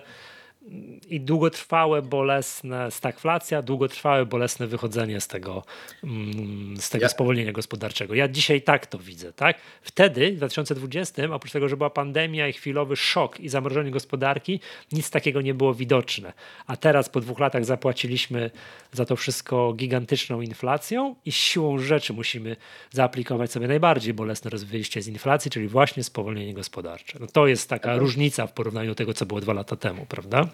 i długotrwałe, bolesne stagflacja, długotrwałe, bolesne wychodzenie z tego, mm, z tego ja. spowolnienia gospodarczego. Ja dzisiaj tak to widzę. Tak? Wtedy, w 2020, oprócz tego, że była pandemia i chwilowy szok i zamrożenie gospodarki, nic takiego nie było widoczne. A teraz po dwóch latach zapłaciliśmy za to wszystko gigantyczną inflacją i siłą rzeczy musimy zaaplikować sobie najbardziej bolesne wyjście z inflacji, czyli właśnie spowolnienie gospodarcze. No to jest taka różnica w porównaniu do tego, co było dwa lata temu, prawda?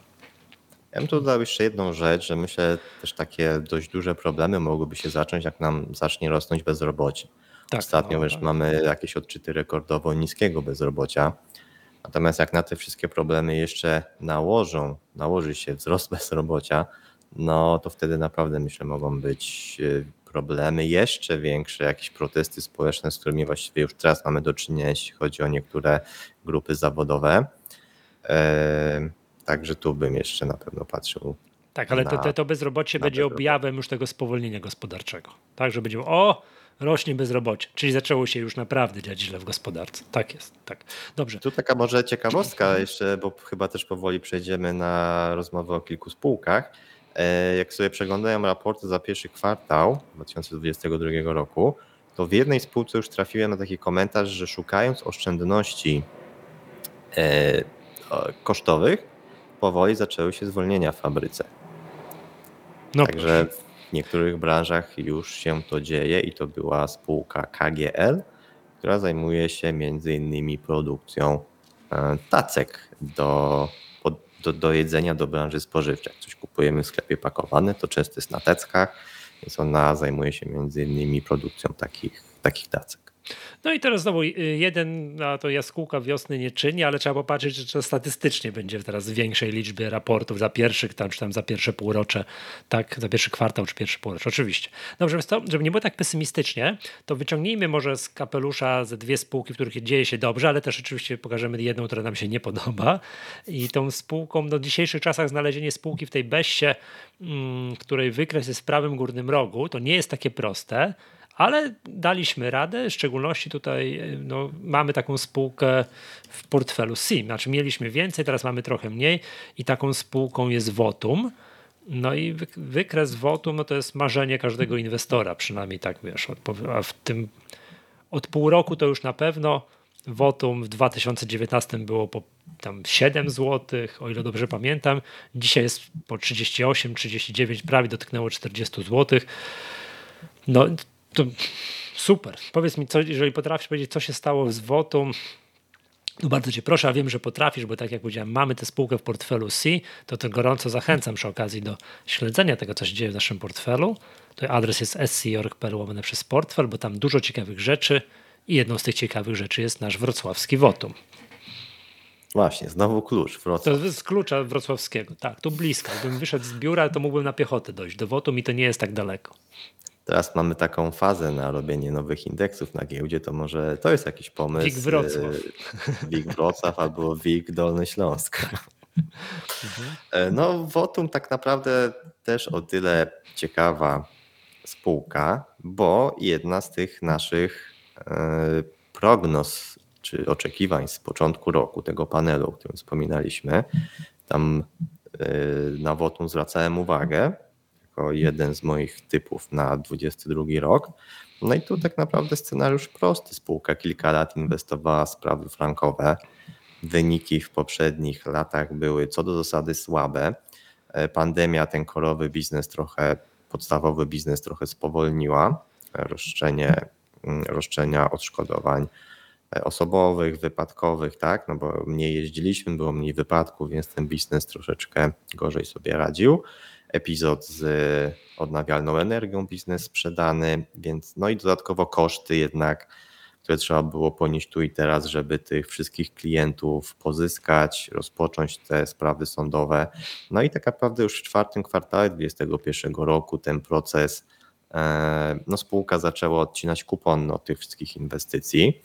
Ja bym tu dodał jeszcze jedną rzecz, że myślę też takie dość duże problemy mogłyby się zacząć, jak nam zacznie rosnąć bezrobocie. Tak, Ostatnio no, już tak. mamy jakieś odczyty rekordowo niskiego bezrobocia. Natomiast jak na te wszystkie problemy jeszcze nałożą, nałoży się wzrost *laughs* bezrobocia, no to wtedy naprawdę myślę mogą być e, problemy jeszcze większe, jakieś protesty społeczne, z którymi właściwie już teraz mamy do czynienia, jeśli chodzi o niektóre grupy zawodowe. E, Także tu bym jeszcze na pewno patrzył. Tak, ale to, to bezrobocie będzie objawem już tego spowolnienia gospodarczego. Tak, że będzie, o, rośnie bezrobocie, czyli zaczęło się już naprawdę dziać źle w gospodarce. Tak jest, tak. Dobrze. Tu taka może ciekawostka jeszcze, bo chyba też powoli przejdziemy na rozmowę o kilku spółkach. E, jak sobie przeglądają raporty za pierwszy kwartał 2022 roku, to w jednej spółce już trafiłem na taki komentarz, że szukając oszczędności e, kosztowych, powoli zaczęły się zwolnienia w fabryce. No Także w niektórych branżach już się to dzieje i to była spółka KGL, która zajmuje się między innymi produkcją e, tacek do, do, do jedzenia do branży spożywczej. Coś kupujemy w sklepie pakowane, to często jest na teckach, więc ona zajmuje się między innymi produkcją takich, takich tacek. No i teraz znowu y, jeden, a to jaskółka wiosny nie czyni, ale trzeba popatrzeć, że to statystycznie będzie teraz większej liczbie raportów za pierwszy, tam, czy tam za pierwsze półrocze, tak, za pierwszy kwartał czy pierwszy półrocze, oczywiście. Dobrze, więc to, żeby nie było tak pesymistycznie, to wyciągnijmy może z kapelusza ze dwie spółki, w których dzieje się dobrze, ale też oczywiście pokażemy jedną, która nam się nie podoba i tą spółką, no w dzisiejszych czasach znalezienie spółki w tej beście, mm, której wykres jest w prawym górnym rogu, to nie jest takie proste, ale daliśmy radę, w szczególności tutaj no, mamy taką spółkę w portfelu SIM, znaczy mieliśmy więcej, teraz mamy trochę mniej i taką spółką jest Votum. No i wykres Votum no to jest marzenie każdego inwestora, przynajmniej tak wiesz, a w tym od pół roku to już na pewno Votum w 2019 było po tam 7 zł, o ile dobrze pamiętam. Dzisiaj jest po 38, 39, prawie dotknęło 40 zł. No to super. Powiedz mi, co, jeżeli potrafisz powiedzieć, co się stało z Wotum, no bardzo Cię proszę, a wiem, że potrafisz, bo tak jak powiedziałem, mamy tę spółkę w portfelu C, to to gorąco zachęcam przy okazji do śledzenia tego, co się dzieje w naszym portfelu. To adres jest sc.org.pl łamane przez portfel, bo tam dużo ciekawych rzeczy i jedną z tych ciekawych rzeczy jest nasz wrocławski Wotum. Właśnie, znowu klucz. Wrocław. To jest klucza wrocławskiego, tak, tu blisko. Gdybym wyszedł z biura, to mógłbym na piechotę dojść do Wotum i to nie jest tak daleko. Teraz mamy taką fazę na robienie nowych indeksów na giełdzie, to może to jest jakiś pomysł. WIG Wrocław. WIG Wrocław albo WIG Dolny Śląsk. Mhm. No, Votum tak naprawdę też o tyle ciekawa spółka, bo jedna z tych naszych e, prognoz czy oczekiwań z początku roku, tego panelu, o którym wspominaliśmy, tam e, na Votum zwracałem uwagę, jako jeden z moich typów na 22 rok. No i tu tak naprawdę scenariusz prosty. Spółka kilka lat inwestowała w sprawy frankowe. Wyniki w poprzednich latach były co do zasady słabe. Pandemia ten korowy biznes trochę, podstawowy biznes trochę spowolniła. Roszczenie, roszczenia odszkodowań osobowych, wypadkowych, tak, no bo mniej jeździliśmy, było mniej wypadków, więc ten biznes troszeczkę gorzej sobie radził epizod z odnawialną energią, biznes sprzedany, więc no i dodatkowo koszty jednak, które trzeba było ponieść tu i teraz, żeby tych wszystkich klientów pozyskać, rozpocząć te sprawy sądowe. No i tak naprawdę już w czwartym kwartale 2021 roku ten proces, e, no spółka zaczęła odcinać kupon od tych wszystkich inwestycji.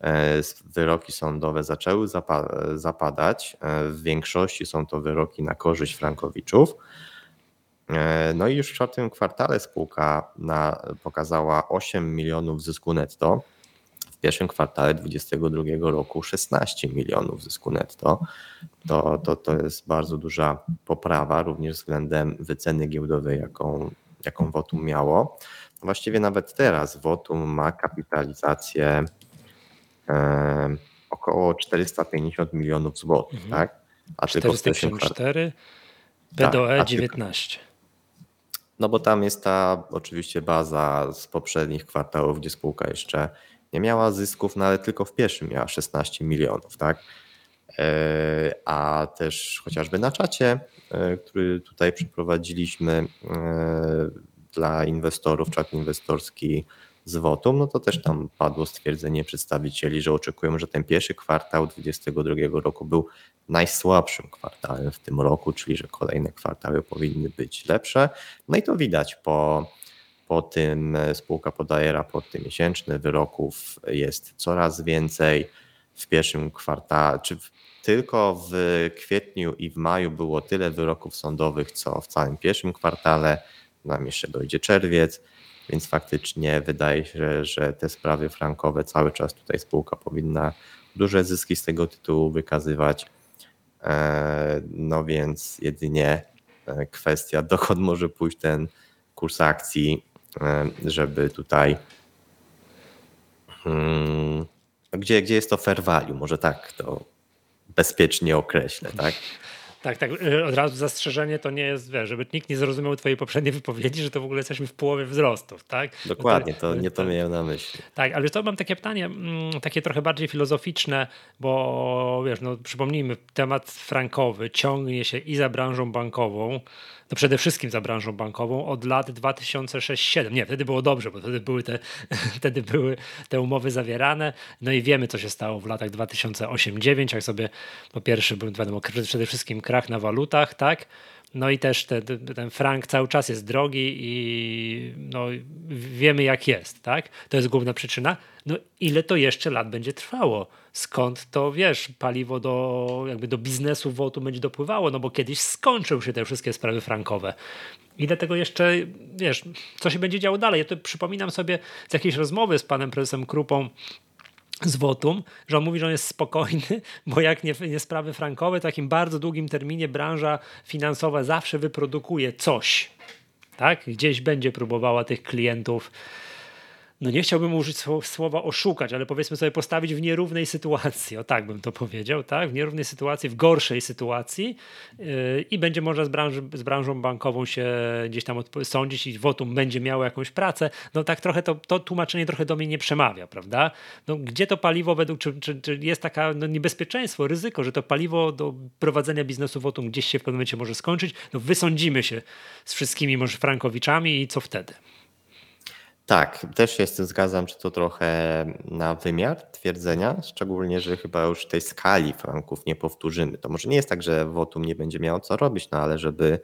E, wyroki sądowe zaczęły zapadać. E, w większości są to wyroki na korzyść frankowiczów. E, no i już w czwartym kwartale spółka na, pokazała 8 milionów zysku netto. W pierwszym kwartale 2022 roku 16 milionów zysku netto. To, to, to jest bardzo duża poprawa, również względem wyceny giełdowej, jaką, jaką Votum miało. Właściwie nawet teraz Votum ma kapitalizację e, około 450 milionów złotych, mhm. tak? A 454, PDOE tak, 19. No bo tam jest ta oczywiście baza z poprzednich kwartałów, gdzie spółka jeszcze nie miała zysków, no ale tylko w pierwszym miała 16 milionów, tak? E, a też chociażby na czacie, e, który tutaj przeprowadziliśmy e, dla inwestorów, czat inwestorski z Wotum, no to też tam padło stwierdzenie przedstawicieli, że oczekują, że ten pierwszy kwartał 2022 roku był najsłabszym kwartałem w tym roku, czyli że kolejne kwartały powinny być lepsze. No i to widać po, po tym, spółka podaje raporty miesięczne, wyroków jest coraz więcej. W pierwszym kwartale, czy tylko w kwietniu i w maju było tyle wyroków sądowych, co w całym pierwszym kwartale. Nam jeszcze dojdzie czerwiec. Więc faktycznie wydaje się, że te sprawy frankowe cały czas tutaj spółka powinna duże zyski z tego tytułu wykazywać. E, no więc jedynie e, kwestia, dokąd może pójść ten kurs akcji, e, żeby tutaj hmm, gdzie, gdzie jest to fair value, może tak to bezpiecznie określę, tak? Tak, tak. Y, od razu zastrzeżenie to nie jest, wiesz, żeby nikt nie zrozumiał twojej poprzedniej *laughs* wypowiedzi, że to w ogóle jesteśmy w połowie wzrostów, tak? Dokładnie, to, nie to miałem na myśli. Tak, ale to mam takie pytanie, mm, takie trochę bardziej filozoficzne, bo wiesz, no przypomnijmy, temat frankowy ciągnie się i za branżą bankową, no przede wszystkim za branżą bankową od lat 2006-2007. Nie, wtedy było dobrze, bo wtedy były, te, *laughs* wtedy były te umowy zawierane. No i wiemy, co się stało w latach 2008-2009, jak sobie po pierwsze był wiadomo, przede wszystkim na walutach, tak? No i też te, ten frank cały czas jest drogi i no, wiemy jak jest, tak? To jest główna przyczyna. No ile to jeszcze lat będzie trwało? Skąd to, wiesz, paliwo do, jakby do biznesu WOTU będzie dopływało? No bo kiedyś skończyły się te wszystkie sprawy frankowe. Ile tego jeszcze, wiesz, co się będzie działo dalej? Ja to przypominam sobie z jakiejś rozmowy z panem prezesem Krupą z Wotum, że on mówi, że on jest spokojny, *laughs* bo jak nie, nie sprawy frankowe, w takim bardzo długim terminie branża finansowa zawsze wyprodukuje coś. Tak? Gdzieś będzie próbowała tych klientów no nie chciałbym użyć słowa oszukać, ale powiedzmy sobie postawić w nierównej sytuacji, o tak bym to powiedział, tak? w nierównej sytuacji, w gorszej sytuacji yy, i będzie można z, branży, z branżą bankową się gdzieś tam sądzić i wotum będzie miało jakąś pracę, no tak trochę to, to tłumaczenie trochę do mnie nie przemawia, prawda? No, gdzie to paliwo według, czy, czy, czy jest taka no, niebezpieczeństwo, ryzyko, że to paliwo do prowadzenia biznesu wotum gdzieś się w pewnym momencie może skończyć, no wysądzimy się z wszystkimi może frankowiczami i co wtedy? Tak, też się z tym zgadzam, że to trochę na wymiar twierdzenia, szczególnie, że chyba już tej skali franków nie powtórzymy. To może nie jest tak, że Wotum nie będzie miało co robić, no ale żeby,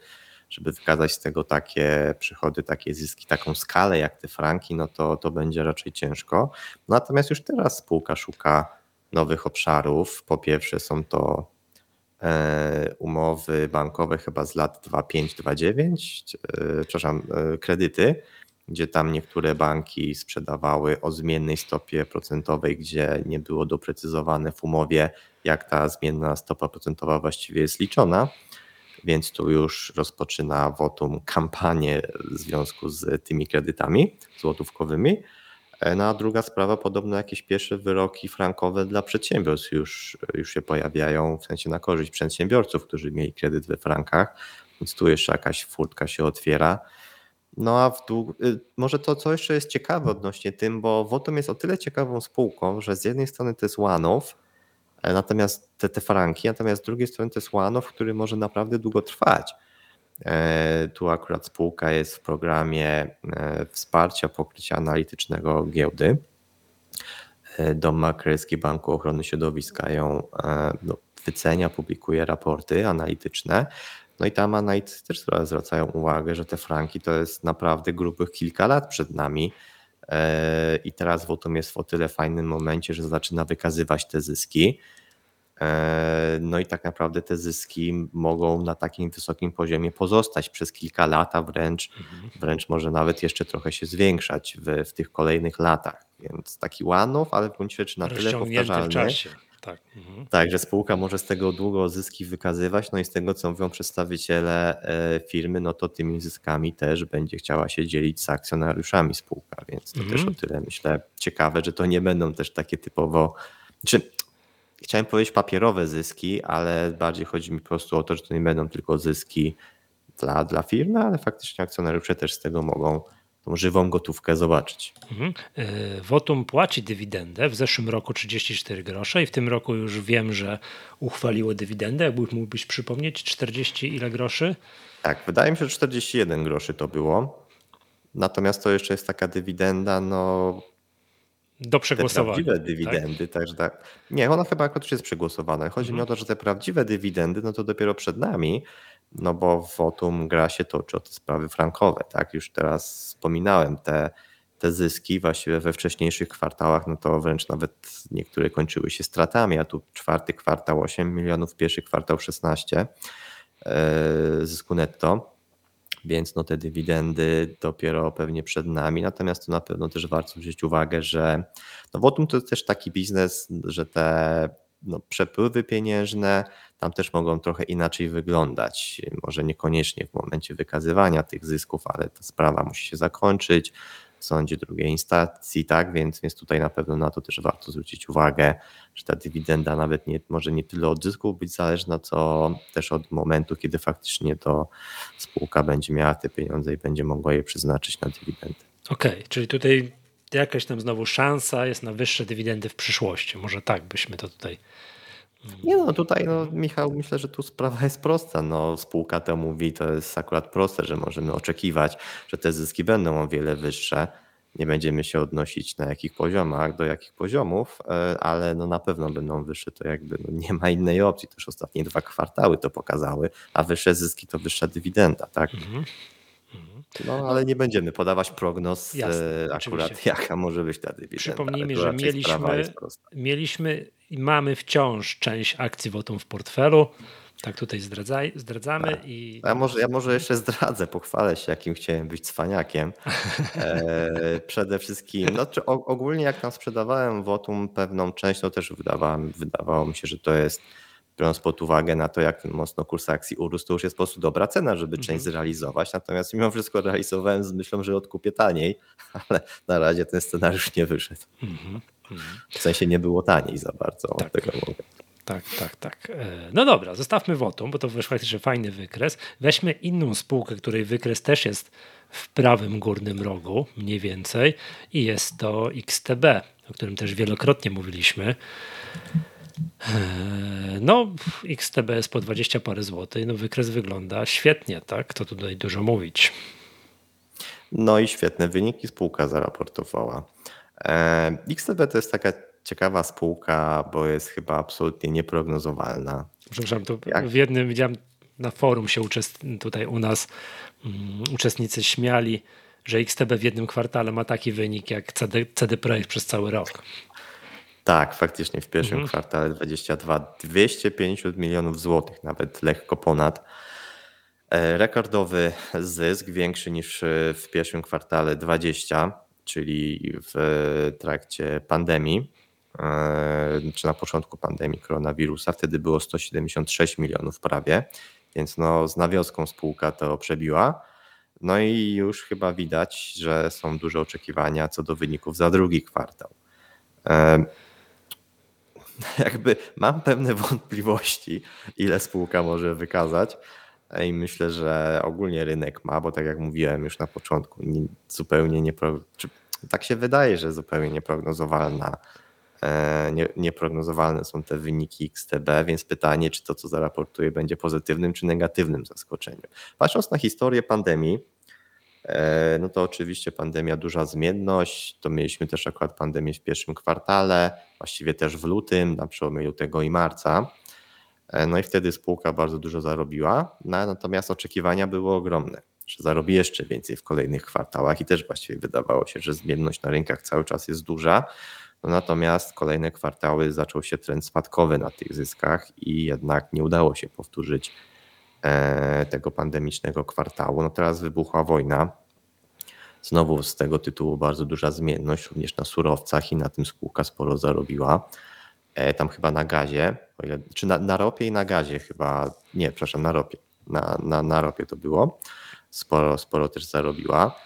żeby wykazać z tego takie przychody, takie zyski, taką skalę jak te franki, no to, to będzie raczej ciężko. Natomiast już teraz spółka szuka nowych obszarów. Po pierwsze są to e, umowy bankowe chyba z lat 2,5-2,9, e, przepraszam, e, kredyty gdzie tam niektóre banki sprzedawały o zmiennej stopie procentowej, gdzie nie było doprecyzowane w umowie, jak ta zmienna stopa procentowa właściwie jest liczona. Więc tu już rozpoczyna Wotum kampanię w związku z tymi kredytami złotówkowymi. No a druga sprawa, podobno jakieś pierwsze wyroki frankowe dla przedsiębiorstw już, już się pojawiają, w sensie na korzyść przedsiębiorców, którzy mieli kredyt we frankach, więc tu jeszcze jakaś furtka się otwiera. No a w dług... Y, może to, co jeszcze jest ciekawe odnośnie tym, bo Wotum jest o tyle ciekawą spółką, że z jednej strony to jest e, natomiast te, te franki, natomiast z drugiej strony to jest one-off, który może naprawdę długo trwać. E, tu akurat spółka jest w programie e, wsparcia pokrycia analitycznego giełdy. Dom Maklerski Banku Ochrony Środowiska ją no, wycenia, publikuje raporty analityczne. No i tam analitycy też zwracają uwagę, że te franki to jest naprawdę grubych kilka lat przed nami. E, I teraz Wotum jest w o tyle fajnym momencie, że zaczyna wykazywać te zyski. E, no i tak naprawdę te zyski mogą na takim wysokim poziomie pozostać przez kilka lat, a wręcz, mhm. wręcz może nawet jeszcze trochę się zwiększać w, w tych kolejnych latach. Więc taki one ale w gruncie rzeczy na tyle powtarzalny. Tak. Mhm. tak, że spółka może z tego długo zyski wykazywać, no i z tego co mówią przedstawiciele e, firmy, no to tymi zyskami też będzie chciała się dzielić z akcjonariuszami spółka, więc to mhm. też o tyle myślę ciekawe, że to nie będą też takie typowo, czy chciałem powiedzieć papierowe zyski, ale bardziej chodzi mi po prostu o to, że to nie będą tylko zyski dla, dla firmy, ale faktycznie akcjonariusze też z tego mogą tą żywą gotówkę zobaczyć. Mhm. E, Wotum płaci dywidendę, w zeszłym roku 34 grosze i w tym roku już wiem, że uchwaliło dywidendę. Jakbyś mógłbyś przypomnieć, 40 ile groszy? Tak, wydaje mi się, że 41 groszy to było. Natomiast to jeszcze jest taka dywidenda, no do przegłosowania. Te prawdziwe dywidendy, tak? także tak. Nie, ona chyba akurat już jest przegłosowana. Chodzi mhm. mi o to, że te prawdziwe dywidendy, no to dopiero przed nami, no bo w Wotum gra się toczy o te sprawy frankowe, tak? Już teraz wspominałem te, te zyski właściwie we wcześniejszych kwartałach, no to wręcz nawet niektóre kończyły się stratami, a tu czwarty kwartał 8 milionów, pierwszy kwartał 16 e, zysku netto. Więc no te dywidendy dopiero pewnie przed nami. Natomiast to na pewno też warto wziąć uwagę, że no Votum to też taki biznes, że te no, przepływy pieniężne tam też mogą trochę inaczej wyglądać. Może niekoniecznie w momencie wykazywania tych zysków, ale ta sprawa musi się zakończyć w sądzie drugiej instancji, tak? Więc, więc tutaj na pewno na to też warto zwrócić uwagę, że ta dywidenda nawet nie, może nie tyle od zysków być zależna, co też od momentu, kiedy faktycznie to spółka będzie miała te pieniądze i będzie mogła je przeznaczyć na dywidendy. Okej, okay, czyli tutaj jakaś tam znowu szansa jest na wyższe dywidendy w przyszłości. Może tak byśmy to tutaj. Nie no, tutaj no, Michał, myślę, że tu sprawa jest prosta. No, spółka to mówi, to jest akurat proste, że możemy oczekiwać, że te zyski będą o wiele wyższe. Nie będziemy się odnosić na jakich poziomach, do jakich poziomów, e, ale no na pewno będą wyższe, to jakby no nie ma innej opcji. Też ostatnie dwa kwartały to pokazały, a wyższe zyski to wyższa dywidenda, tak? Mhm. No, ale nie będziemy podawać prognoz Jasne, e, akurat oczywiście. *laughs* jaka może być ta dywidenda. Przypomnijmy, że mieliśmy, mieliśmy i mamy wciąż część akcji Wotum w portfelu. Tak tutaj zdradzaj, zdradzamy. Tak. I... Ja, może, ja może jeszcze zdradzę, pochwalę się, jakim chciałem być cwaniakiem. *laughs* E, przede wszystkim, no, czy ogólnie jak tam sprzedawałem Wotum pewną część, to też wydawało mi się, że to jest biorąc pod uwagę na to, jak mocno kurs akcji urósł, to już jest po prostu dobra cena, żeby część mhm. zrealizować. Natomiast mimo wszystko realizowałem z myślą, że odkupię taniej, *laughs* ale na razie ten scenariusz nie wyszedł. Mhm. W sensie nie było taniej za bardzo tak. tego mogę. Tak, tak, tak. E, no dobra, zostawmy Wotum, bo to wyszło faktycznie fajny wykres. Weźmy inną spółkę, której wykres też jest w prawym górnym rogu, mniej więcej, i jest to XTB, o którym też wielokrotnie mówiliśmy. Eee, no, XTB jest po 20 parę złotych, no wykres wygląda świetnie, tak? To tutaj dużo mówić. No i świetne wyniki spółka zaraportowała. Eee, XTB to jest taka ciekawa spółka, bo jest chyba absolutnie nieprognozowalna. Przepraszam, to Jak? w jednym widziałem na forum się tutaj u nas um, uczestnicy śmiali, że XTB w jednym kwartale ma taki wynik jak CD, CD Projekt przez cały rok. Tak, faktycznie w pierwszym mhm. kwartale 22 250 milionów złotych, nawet lekko ponad. E, rekordowy zysk, większy niż w pierwszym kwartale 20, czyli w trakcie pandemii, e, czy na początku pandemii koronawirusa. Wtedy było 176 milionów prawie, więc no z nawioską spółka to przebiła. No i już chyba widać, że są duże oczekiwania co do wyników za drugi kwartał. *laughs* Jakby mam pewne wątpliwości, ile spółka może wykazać. I myślę, że ogólnie rynek ma, bo tak jak mówiłem już na początku, nie, zupełnie nie, tak się wydaje, że zupełnie nieprognozowalna, e, nie, nieprognozowalne są te wyniki XTB, więc pytanie, czy to, co zaraportuje, będzie pozytywnym czy negatywnym zaskoczeniem. Patrząc na historię pandemii, no to oczywiście pandemia, duża zmienność. To mieliśmy też akurat pandemię w pierwszym kwartale, właściwie też w lutym, na przełomie lutego i marca. E, no i wtedy spółka bardzo dużo zarobiła, no, natomiast oczekiwania były ogromne, że zarobi jeszcze więcej w kolejnych kwartałach i też właściwie wydawało się, że zmienność na rynkach cały czas jest duża. No natomiast kolejne kwartały zaczął się trend spadkowy na tych zyskach i jednak nie udało się powtórzyć E, tego pandemicznego kwartału. No teraz wybuchła wojna. Znowu z tego tytułu bardzo duża zmienność, również na surowcach i na tym spółka sporo zarobiła. E, tam chyba na gazie, czy na, na ropie i na gazie chyba, nie, przepraszam, na ropie. Na, na, na ropie to było. Sporo, sporo też zarobiła.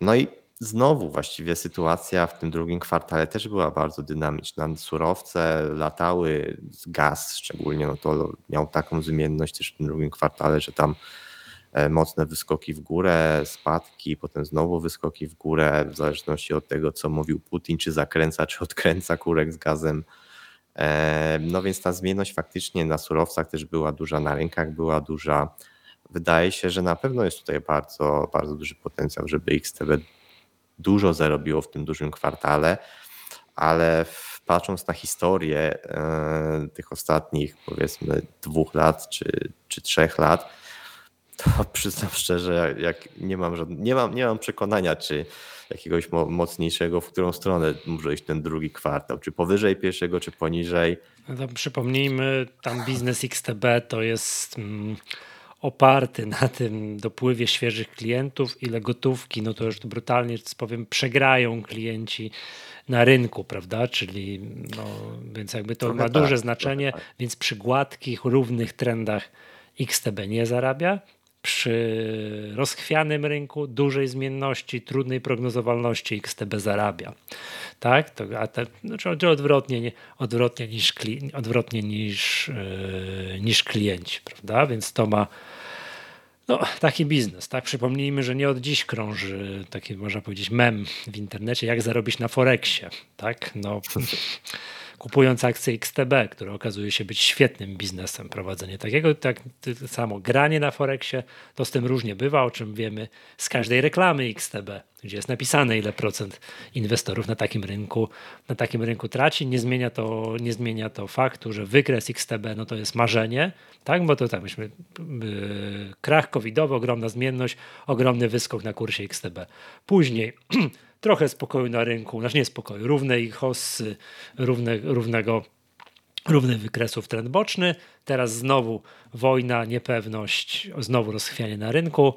No i znowu właściwie sytuacja w tym drugim kwartale też była bardzo dynamiczna. Surowce latały, gaz szczególnie, no to miał taką zmienność też w tym drugim kwartale, że tam e, mocne wyskoki w górę, spadki, potem znowu wyskoki w górę, w zależności od tego, co mówił Putin, czy zakręca, czy odkręca kurek z gazem. E, no więc ta zmienność faktycznie na surowcach też była duża, na rynkach była duża. Wydaje się, że na pewno jest tutaj bardzo, bardzo duży potencjał, żeby XTB dużo zarobiło w tym dużym kwartale, ale patrząc na historię e, tych ostatnich powiedzmy dwóch lat czy, czy trzech lat, to *laughs* przyznam szczerze, jak nie mam, nie mam, nie mam przekonania, czy jakiegoś mocniejszego, w którą stronę może iść ten drugi kwartał, czy powyżej pierwszego, czy poniżej. No przypomnijmy, tam biznes XTB to jest mm, oparty na tym dopływie świeżych klientów, ile gotówki, no to już brutalnie powiem, przegrają klienci na rynku, prawda? Czyli no, więc jakby to ma tak, duże znaczenie, tak. więc przy gładkich, równych trendach XTB nie zarabia. Przy rozchwianym rynku, dużej zmienności, trudnej prognozowalności XTB zarabia. Tak? To, a te, znaczy odwrotnie, nie, odwrotnie niż, odwrotnie niż, yy, niż klienci, prawda? Więc to ma no, taki biznes, tak? Przypomnijmy, że nie od dziś krąży taki, można powiedzieć, mem w internecie, jak zarobić na Forexie, tak? No, *laughs* kupując akcje XTB, które okazuje się być świetnym biznesem prowadzenie takiego, tak samo granie na Forexie, to z tym różnie bywa, o czym wiemy z każdej reklamy XTB, gdzie jest napisane ile procent inwestorów na takim rynku, na takim rynku traci. Nie zmienia to, nie zmienia to faktu, że wykres XTB no to jest marzenie, tak? bo to tak myśmy, yy, krach covidowy, ogromna zmienność, ogromny wyskok na kursie XTB. Później *clears throat* trochę spokoju na rynku, znaczy nie spokoju, równej hossy, równe, równego równych wykresów trend boczny, teraz znowu wojna, niepewność, znowu rozchwianie na rynku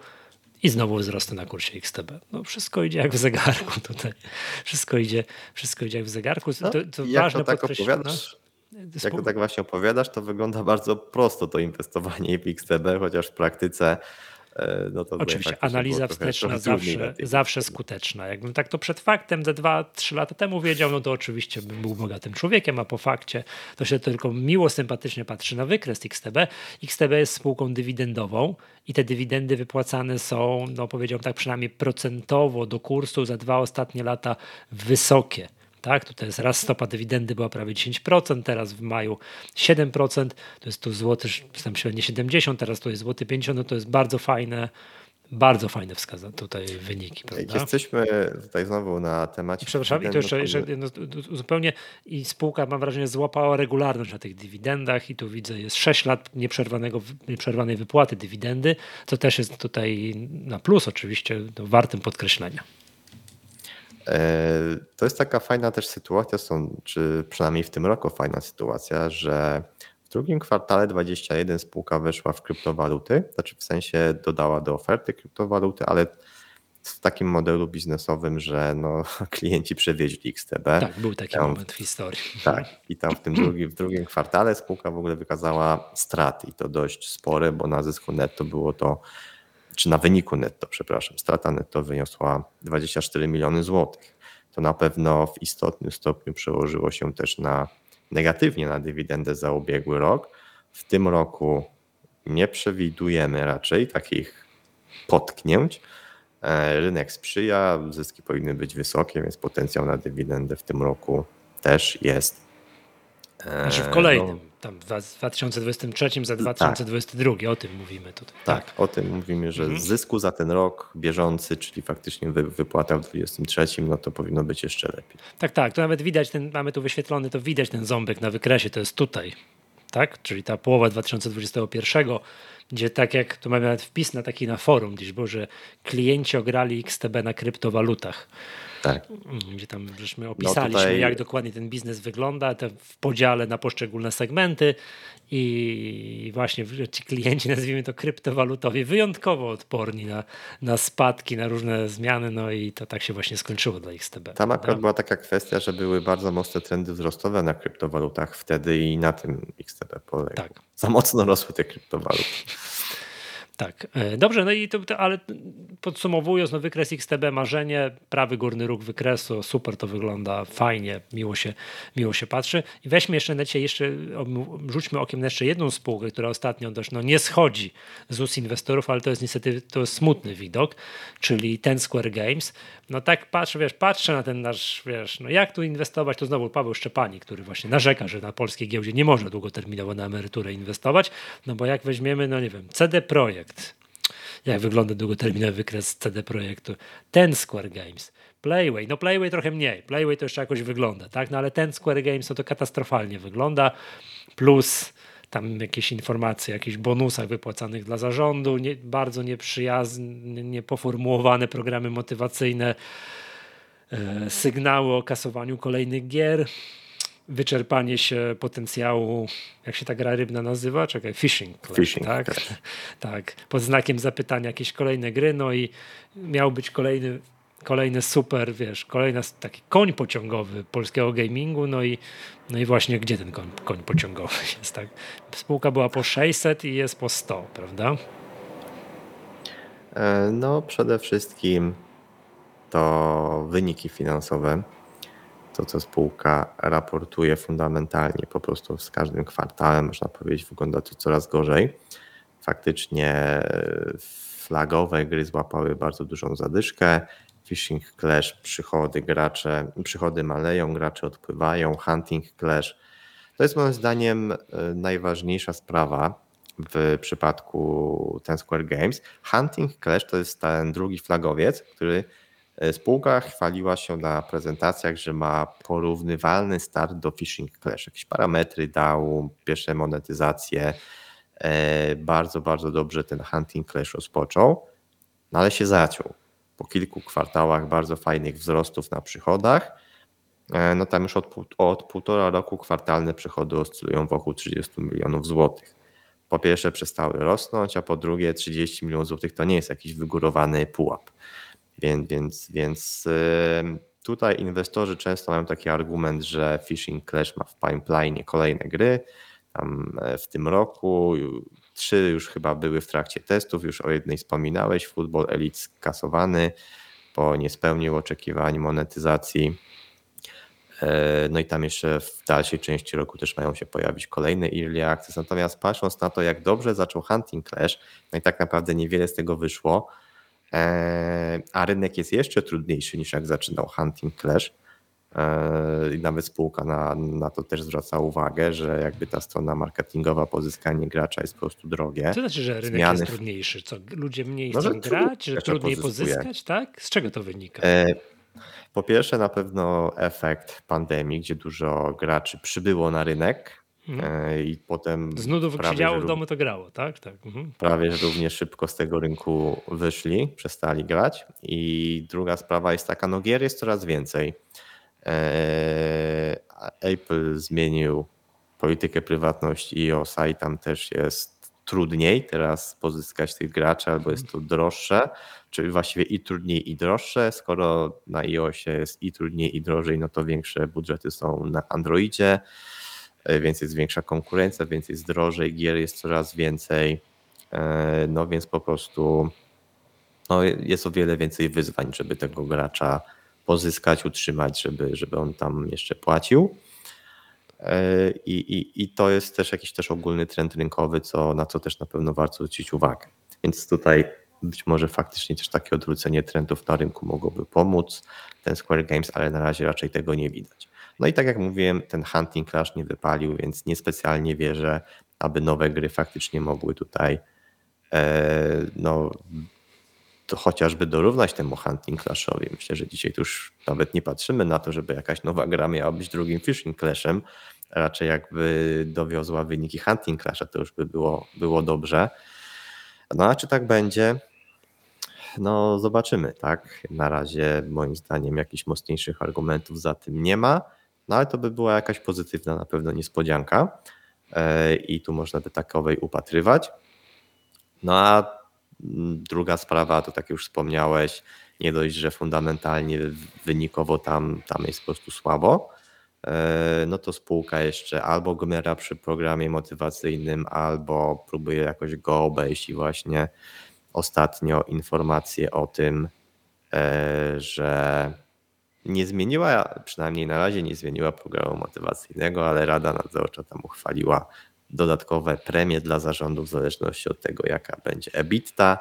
i znowu wzrosty na kursie XTB. No wszystko idzie jak w zegarku tutaj. Wszystko idzie, wszystko idzie jak w zegarku. No, to, to jak ważne to tak opowiadasz, no? Jak to tak właśnie opowiadasz, to wygląda bardzo prosto to inwestowanie w XTB, chociaż w praktyce no to Oczywiście analiza wsteczna zawsze, zawsze skuteczna. Jakbym tak to przed faktem ze 2-3 lata temu wiedział, no to oczywiście bym był bogatym człowiekiem, a po fakcie to się tylko miło, sympatycznie patrzy na wykres XTB. XTB jest spółką dywidendową i te dywidendy wypłacane są, no powiedziałbym tak przynajmniej procentowo do kursu za dwa ostatnie lata wysokie. Tak? Tutaj jest raz stopa dywidendy była prawie 10%, teraz w maju 7%, to jest tu złoty, tam średnie 70, teraz to jest złoty 50, no to jest bardzo fajne, bardzo fajne wskazane tutaj wyniki. Prawda? Jesteśmy tutaj znowu na temacie. Przepraszam, i to jeszcze, jeszcze no, zupełnie i spółka mam wrażenie złapała regularność na tych dywidendach i tu widzę jest 6 lat nieprzerwanego, nieprzerwanej wypłaty dywidendy, co też jest tutaj na plus oczywiście, no, wartym podkreślenia. E, to jest taka fajna też sytuacja, czy przynajmniej w tym roku fajna sytuacja, że w drugim kwartale 21 spółka weszła w kryptowaluty, znaczy w sensie dodała do oferty kryptowaluty, ale w takim modelu biznesowym, że no, *laughs* klienci przewieźli XTB. Tak, był taki tam, moment w historii. Tak, i tam w tym *laughs* drugim, w drugim kwartale spółka w ogóle wykazała straty i to dość spore, bo na zysku netto było to czy na wyniku netto, przepraszam, strata netto wyniosła 24 miliony złotych. To na pewno w istotnym stopniu przełożyło się też na negatywnie na dywidendę za ubiegły rok. W tym roku nie przewidujemy raczej takich potknięć. E, rynek sprzyja, zyski powinny być wysokie, więc potencjał na dywidendę w tym roku też jest. Znaczy w kolejnym. No, tam w 2023, za 2022, tak. o tym mówimy tutaj. Tak, tak. o tym mówimy, że mhm. zysku za ten rok bieżący, czyli faktycznie wypłata w 2023, no to powinno być jeszcze lepiej. Tak, tak, to nawet widać, ten, mamy tu wyświetlony, to widać ten ząbek na wykresie, to jest tutaj, tak, czyli ta połowa 2021, gdzie tak jak, tu mamy nawet wpis na taki na forum gdzieś było, że klienci ograli XTB na kryptowalutach. Tak. Mm, gdzie tam żeśmy opisaliśmy, no tutaj... jak dokładnie ten biznes wygląda, te w podziale na poszczególne segmenty i właśnie ci klienci, nazwijmy to kryptowalutowi, wyjątkowo odporni na, na spadki, na różne zmiany, no i to tak się właśnie skończyło dla XTB. Tam akurat była taka kwestia, że były bardzo mocne trendy wzrostowe na kryptowalutach wtedy i na tym XTB. Tak. Za mocno rosły te kryptowaluty. Tak, e, dobrze, no i to, to, ale podsumowując, no wykres XTB marzenie, prawy górny róg wykresu, super to wygląda, fajnie, miło się, miło się patrzy. I weźmy jeszcze na jeszcze, rzućmy okiem na jeszcze jedną spółkę, która ostatnio dość no, nie schodzi z ust inwestorów, ale to jest niestety to jest smutny widok, czyli Ten Square Games. No tak patrzę, wiesz, patrzę na ten nasz, wiesz, no jak tu inwestować, to znowu Paweł Szczepani, który właśnie narzeka, że na polskiej giełdzie nie można długoterminowo na emeryturę inwestować, no bo jak weźmiemy, no nie wiem, CD Projekt, jak wygląda długoterminowy wykres CD Projektu, ten Square Games, Playway, no Playway trochę mniej, Playway to jeszcze jakoś wygląda, tak, no ale ten Square Games no to katastrofalnie wygląda, plus tam jakieś informacje o jakichś bonusach wypłacanych dla zarządu, nie, bardzo nieprzyjazne, niepoformułowane programy motywacyjne, e, sygnały o kasowaniu kolejnych gier. Wyczerpanie się potencjału, jak się ta gra rybna nazywa? Czekaj, Fishing. Clash, fishing tak? *laughs* tak. Pod znakiem zapytania jakieś kolejne gry, no i miał być kolejny kolejny super, wiesz, kolejny taki koń pociągowy polskiego gamingu, no i, no i właśnie gdzie ten koń, koń pociągowy *laughs* jest, tak? Spółka była po 600 i jest po 100, prawda? E, no przede wszystkim to wyniki finansowe, to co spółka raportuje fundamentalnie, po prostu z każdym kwartałem, można powiedzieć, wygląda to coraz gorzej. Faktycznie flagowe gry złapały bardzo dużą zadyszkę. Fishing Clash, przychody gracze, przychody maleją, gracze odpływają, Hunting Clash. To jest moim zdaniem e, najważniejsza sprawa w przypadku Ten Square Games. Hunting Clash to jest ten drugi flagowiec, który e, spółka chwaliła się na prezentacjach, że ma porównywalny start do Fishing Clash. Jakieś parametry dał, pierwsze monetyzacje. E, bardzo, bardzo dobrze ten Hunting Clash rozpoczął, no ale się zaciął po kilku kwartałach bardzo fajnych wzrostów na przychodach. E, no tam już od, od półtora roku kwartalne przychody oscylują wokół 30 milionów złotych. Po pierwsze przestały rosnąć, a po drugie 30 milionów złotych to nie jest jakiś wygórowany pułap. Więc, więc, więc tutaj inwestorzy często mają taki argument, że Fishing Clash ma w pipeline kolejne gry. Tam e, w tym roku Trzy już chyba były w trakcie testów, już o jednej wspominałeś. Football Elite skasowany, bo nie spełnił oczekiwań monetyzacji. E, no i tam jeszcze w dalszej części roku też mają się pojawić kolejne early access. Natomiast patrząc na to, jak dobrze zaczął Hunting Clash, no i tak naprawdę niewiele z tego wyszło, a rynek jest jeszcze trudniejszy niż jak zaczynał Hunting Clash, E, I nawet spółka na, na to też zwraca uwagę, że jakby ta strona marketingowa, pozyskanie gracza jest po prostu drogie. Co znaczy, że rynek Zmiany... jest trudniejszy? Co, ludzie mniej no, chcą że grać, że trudniej pozyskuje. pozyskać, tak? Z czego to wynika? E, po pierwsze na pewno efekt pandemii, gdzie dużo graczy przybyło na rynek, mhm. e, I potem. Z nudów siedziało w domu, to grało, tak? tak. Mhm. Prawie że równie szybko z tego rynku wyszli, przestali grać. I druga sprawa jest taka, no gier jest coraz więcej. E, Apple zmienił politykę prywatności iOS-a i tam też jest trudniej teraz pozyskać tych graczy, albo jest to droższe, czyli właściwie i trudniej i droższe. Skoro na iOSie jest i trudniej i drożej, no to większe budżety są na Androidzie, więc jest większa konkurencja, więc jest drożej, gier jest coraz więcej. E, no więc po prostu no jest o wiele więcej wyzwań, żeby tego gracza pozyskać, utrzymać, żeby, żeby on tam jeszcze płacił. E, I, i, I to jest też jakiś też ogólny trend rynkowy, co, na co też na pewno warto zwrócić uwagę. Więc tutaj być może faktycznie też takie odwrócenie trendów na rynku mogłoby pomóc, ten Square Games, ale na razie raczej tego nie widać. No i tak jak mówiłem, ten Hunting Clash nie wypalił, więc niespecjalnie wierzę, aby nowe gry faktycznie mogły tutaj e, no, to chociażby dorównać temu Hunting Clashowi. Myślę, że dzisiaj tu już nawet nie patrzymy na to, żeby jakaś nowa gra miała być drugim Fishing Clashem. Raczej jakby dowiozła wyniki Hunting Clasha, to już by było, było dobrze. No a czy tak będzie? No zobaczymy, tak? Na razie moim zdaniem jakichś mocniejszych argumentów za tym nie ma, no ale to by była jakaś pozytywna na pewno niespodzianka e, i tu można by takowej upatrywać. No a Druga sprawa, to tak już wspomniałeś, nie dość, że fundamentalnie wynikowo tam, tam jest po prostu słabo, e, no to spółka jeszcze albo gmiera przy programie motywacyjnym, albo próbuje jakoś go obejść i właśnie ostatnio informacje o tym, e, że nie zmieniła, przynajmniej na razie nie zmieniła programu motywacyjnego, ale Rada Nadzorcza tam uchwaliła dodatkowe premie dla zarządów w zależności od tego, jaka będzie EBITDA.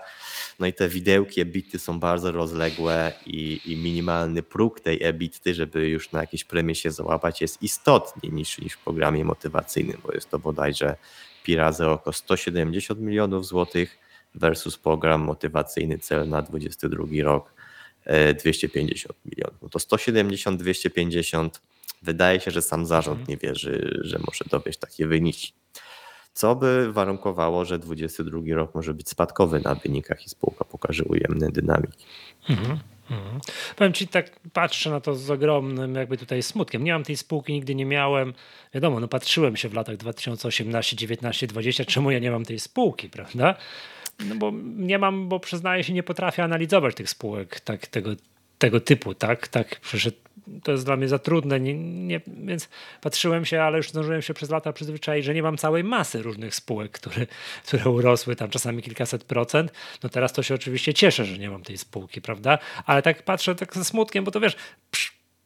No i te widełki EBITDA są bardzo rozległe i, i minimalny próg tej EBITDA, żeby już na jakieś premie się załapać, jest istotnie niższy niż w programie motywacyjnym, bo jest to bodajże pi razy około 170 milionów złotych versus program motywacyjny cel na 22 rok 250 e, milionów. No to 170, 250 wydaje się, że sam zarząd mhm. nie wierzy, że może dowieść takie wyniki co by warunkowało, że 2022 rok może być spadkowy na wynikach i spółka pokaże ujemne dynamiki. Mhm. Mhm. Powiem ci tak, patrzę na to z ogromnym jakby tutaj smutkiem. Nie mam tej spółki, nigdy nie miałem. Wiadomo, no patrzyłem się w latach 2018, 19, 20, czemu ja nie mam tej spółki, prawda? No bo nie mam, bo przyznaję się, nie potrafię analizować tych spółek tak, tego, tego typu, tak? Tak, to jest dla mnie za trudne, nie, nie, więc patrzyłem się, ale już zdążyłem się przez lata przyzwyczaić, że nie mam całej masy różnych spółek, które, które urosły tam czasami kilkaset procent. No teraz to się oczywiście cieszę, że nie mam tej spółki, prawda? Ale tak patrzę tak ze smutkiem, bo to wiesz,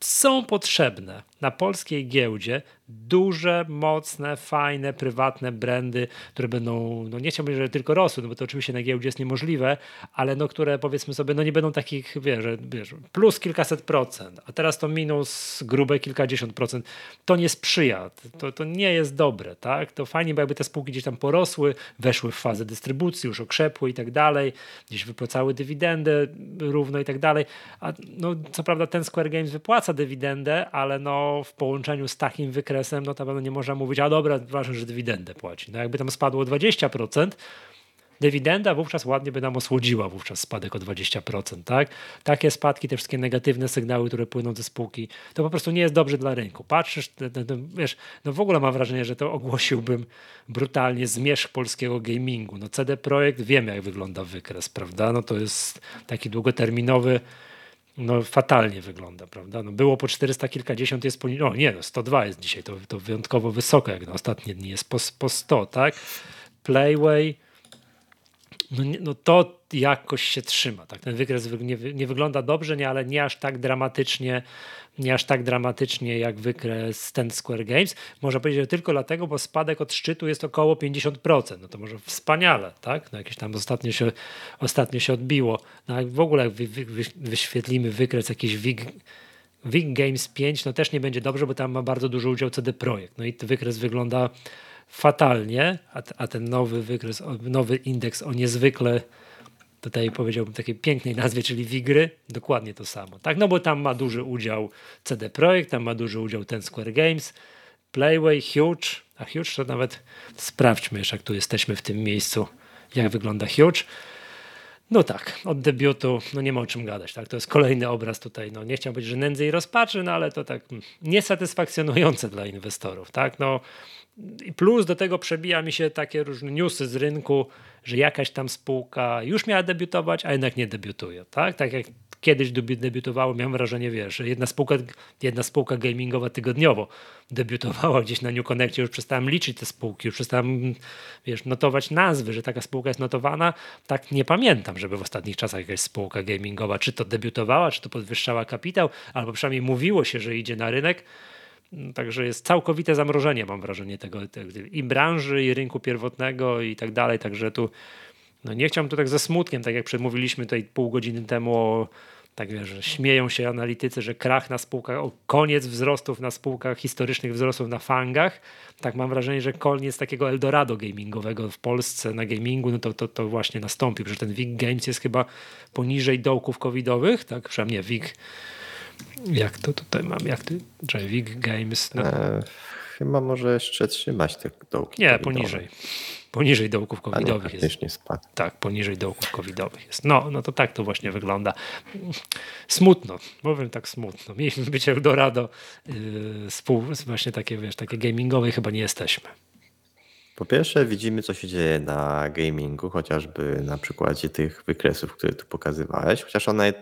są potrzebne na polskiej giełdzie duże, mocne, fajne, prywatne brandy, które będą, no nie chciałbym, że tylko rosły, no bo to oczywiście na giełdzie jest niemożliwe, ale no które powiedzmy sobie, no nie będą takich, wiesz, wiesz plus kilkaset procent, a teraz to minus grube kilkadziesiąt procent, to nie sprzyja, to, to nie jest dobre, tak? To fajnie, bo jakby te spółki gdzieś tam porosły, weszły w fazę dystrybucji, już okrzepły i tak dalej, gdzieś wypłacały dywidendę równo i tak dalej, a no co prawda ten Square Games wypłaca dywidendę, ale no w połączeniu z takim wykresem, no to pewno nie można mówić, a dobra, ważne, że dywidendę płaci. No jakby tam spadło 20%, dywidenda wówczas ładnie by nam osłodziła wówczas spadek o 20%, tak? Takie spadki, te wszystkie negatywne sygnały, które płyną ze spółki, to po prostu nie jest dobrze dla rynku. Patrzysz, wiesz, no w ogóle mam wrażenie, że to ogłosiłbym brutalnie zmierzch polskiego gamingu. No CD Projekt, wiemy jak wygląda wykres, prawda? No to jest taki długoterminowy no fatalnie wygląda, prawda? No było po 400 kilkadziesiąt, jest po, no nie no, 102 jest dzisiaj, to, to wyjątkowo wysoko, jak na ostatnie dni jest po, po 100, tak? Playway, no, no to jakoś się trzyma, tak? Ten wykres nie, nie wygląda dobrze, nie, ale nie aż tak dramatycznie nie aż tak dramatycznie jak wykres ten Square Games. Można powiedzieć, że tylko dlatego, bo spadek od szczytu jest około 50%. No to może wspaniale, tak? No jakieś tam ostatnio się, ostatnio się odbiło. No jak w ogóle jak wy, wy, wyświetlimy wykres jakiś WIG, WIG Games 5, no też nie będzie dobrze, bo tam ma bardzo duży udział CD Projekt. No i wykres wygląda fatalnie, a, a ten nowy wykres, nowy indeks o niezwykle tutaj powiedziałbym takiej pięknej nazwie, czyli Wigry, dokładnie to samo. Tak, no bo tam ma duży udział CD Projekt, tam ma duży udział ten Square Games, Playway, Huge, a Huge to nawet sprawdźmy jeszcze, jak tu jesteśmy w tym miejscu, jak wygląda Huge. No tak, od debiutu, no nie ma o czym gadać, tak? To jest kolejny obraz tutaj, no nie chciałbym powiedzieć, że nędzy i rozpaczy, no ale to tak mm, niesatysfakcjonujące dla inwestorów, tak? No plus do tego przebija mi się takie różne newsy z rynku, że jakaś tam spółka już miała debiutować, a jednak nie debiutuje. Tak, tak jak kiedyś debiutowało, miałem wrażenie, wiesz, że jedna spółka, jedna spółka gamingowa tygodniowo debiutowała gdzieś na New Connectie, już przestałem liczyć te spółki, już przestałem, wiesz, notować nazwy, że taka spółka jest notowana. Tak nie pamiętam, żeby w ostatnich czasach jakaś spółka gamingowa czy to debiutowała, czy to podwyższała kapitał, albo przynajmniej mówiło się, że idzie na rynek. Także jest całkowite zamrożenie, mam wrażenie, tego, tego i branży, i rynku pierwotnego, i tak dalej. Także tu no nie chciałbym tu tak ze smutkiem, tak jak przemówiliśmy tutaj pół godziny temu o tak wiesz, śmieją się analitycy, że krach na spółkach, o koniec wzrostów na spółkach, historycznych wzrostów na fangach. Tak mam wrażenie, że koniec takiego Eldorado gamingowego w Polsce na gamingu, no to, to, to właśnie nastąpił, że ten WIG Games jest chyba poniżej dołków covidowych, tak? Przynajmniej WIG jak to tutaj mam? Jak ty? Javik Games? No. E, chyba może jeszcze trzymać te dołki. Nie, poniżej. Poniżej dołków covidowych nie, jest. spadł. Tak, poniżej dołków covidowych jest. No, no to tak to właśnie wygląda. Smutno, powiem tak smutno. Mieliśmy być Eldorado, yy, spół, właśnie takie, wiesz, takie gamingowe chyba nie jesteśmy. Po pierwsze widzimy, co się dzieje na gamingu, chociażby na przykładzie tych wykresów, które tu pokazywałeś, chociaż one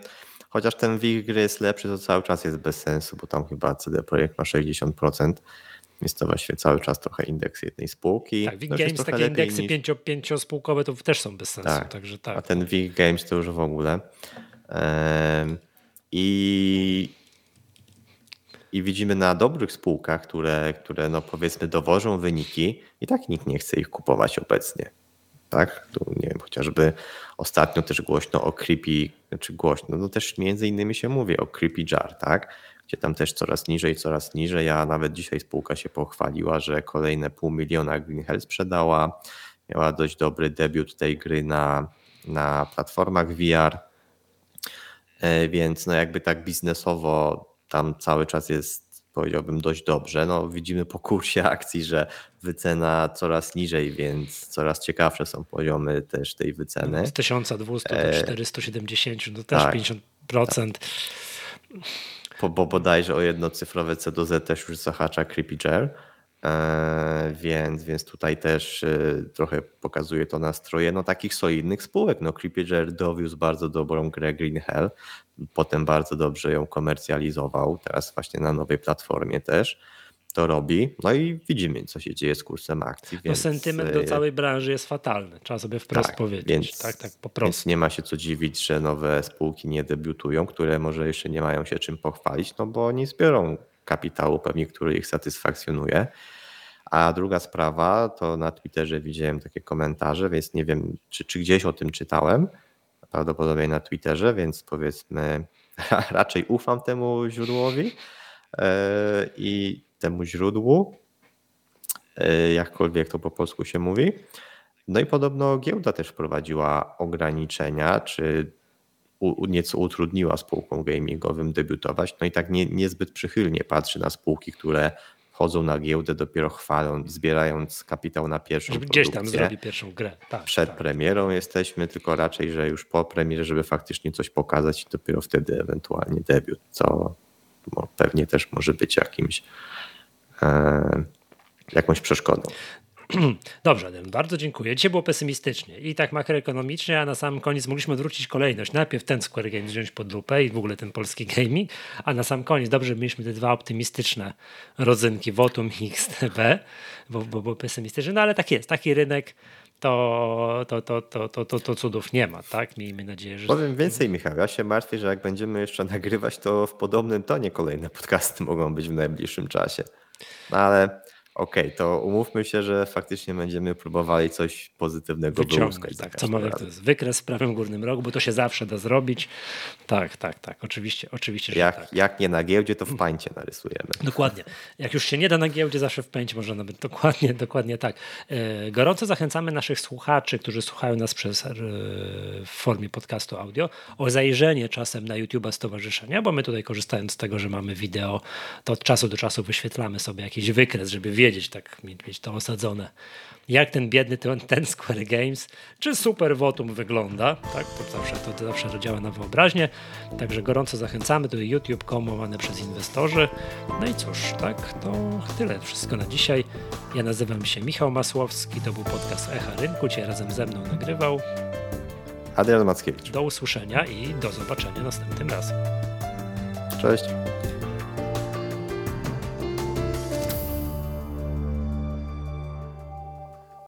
Chociaż ten WIG gry jest lepszy, to cały czas jest bez sensu, bo tam chyba CD Projekt ma 60%. Jest to właściwie cały czas trochę indeks jednej spółki. Tak, WIG Games, takie indeksy niż... pięcio, pięciospółkowe to też są bez sensu. Tak, także tak. A ten WIG Games to już w ogóle. I, i widzimy na dobrych spółkach, które, które no powiedzmy dowożą wyniki i tak nikt nie chce ich kupować obecnie. Tak? Tu nie wiem, chociażby ostatnio też głośno o Creepy, czy głośno, no też między innymi się mówi o Creepy Jar, tak? Gdzie tam też coraz niżej, coraz niżej, a nawet dzisiaj spółka się pochwaliła, że kolejne pół miliona Green Hell sprzedała. Miała dość dobry debiut tej gry na, na platformach VR. E, więc no jakby tak biznesowo tam cały czas jest powiedziałbym dość dobrze. No, widzimy po kursie akcji, że wycena coraz niżej, więc coraz ciekawsze są poziomy też tej wyceny. Z 1200 do 470, e, no też tak. 50, bo, bo bodajże o jednocyfrowe C do Z też już zahacza Creepy e, więc, więc tutaj też e, trochę pokazuje to nastroje no, takich solidnych spółek. No, Creepy dowiózł bardzo dobrą grę Green Hell, potem bardzo dobrze ją komercjalizował, teraz właśnie na nowej platformie też to robi. No i widzimy, co się dzieje z kursem akcji. No, więc... No sentyment do e, całej branży jest fatalny, trzeba sobie wprost tak, powiedzieć. Więc, tak, tak, po prostu. Więc nie ma się co dziwić, że nowe spółki nie debiutują, które może jeszcze nie mają się czym pochwalić, no bo nie zbiorą kapitału pewnie, który ich satysfakcjonuje. A druga sprawa, to na Twitterze widziałem takie komentarze, więc nie wiem, czy, czy gdzieś o tym czytałem, prawdopodobnie na Twitterze, więc powiedzmy, *laughs* raczej ufam temu źródłowi. E, I temu źródłu, e, jakkolwiek to po polsku się mówi. No i podobno giełda też wprowadziła ograniczenia, czy nieco utrudniła spółkom gamingowym debiutować. No i tak nie, niezbyt przychylnie patrzy na spółki, które wchodzą na giełdę dopiero chwaląc, zbierając kapitał na pierwszą Żeby Gdzieś tam zrobi pierwszą grę. Tak, Przed tak. premierą jesteśmy, tylko raczej, że już po premierze, żeby faktycznie coś pokazać i dopiero wtedy ewentualnie debiut, co pewnie też może być jakimś E, jakąś przeszkodą. *clears throat* Dobrze, bardzo dziękuję. Dzisiaj było pesymistycznie i tak makroekonomicznie, a na sam koniec mogliśmy odwrócić kolejność. Najpierw ten Square Games wziąć pod lupę i w ogóle ten polski gaming, a na sam koniec dobrze mieliśmy te dwa optymistyczne rodzynki, Votum i XTB, bo, bo było pesymistyczne, no ale tak jest, taki rynek to, to, to, to, to, to, to cudów nie ma, tak? Miejmy nadzieję, że... Powiem więcej, Michał, ja się martwię, że jak będziemy jeszcze nagrywać, to w podobnym tonie kolejne podcasty mogą być w najbliższym czasie. No ale Okej, okay, to umówmy się, że faktycznie będziemy próbowali coś pozytywnego wyłuskać. Tak, co mamy, to jest wykres w prawym górnym rogu, bo to się zawsze da zrobić. Tak, tak, tak, oczywiście, oczywiście, jak, tak. Jak nie na giełdzie, to w pańcie narysujemy. Dokładnie. Jak już się nie da na giełdzie, zawsze w pańcie można nawet. Dokładnie, *laughs* dokładnie tak. E, gorąco zachęcamy naszych słuchaczy, którzy słuchają nas przez e, w formie podcastu audio, o zajrzenie czasem na YouTube'a Stowarzyszenia, bo my tutaj korzystając z tego, że mamy wideo, to od czasu do czasu wyświetlamy sobie jakiś wykres, żeby wiedzieć, wiedzieć, tak mieć to osadzone. Jak ten biedny ten, ten Square Games, czy Super Votum wygląda, tak? To zawsze, to, to zawsze działa na wyobraźnię. Także gorąco zachęcamy do YouTube.com łamane przez inwestorzy. No i cóż, tak, to tyle wszystko na dzisiaj. Ja nazywam się Michał Masłowski, to był podcast Echa Rynku, Cię razem ze mną nagrywał. Adrian Mackiewicz. Do usłyszenia i do zobaczenia następnym razem. Cześć.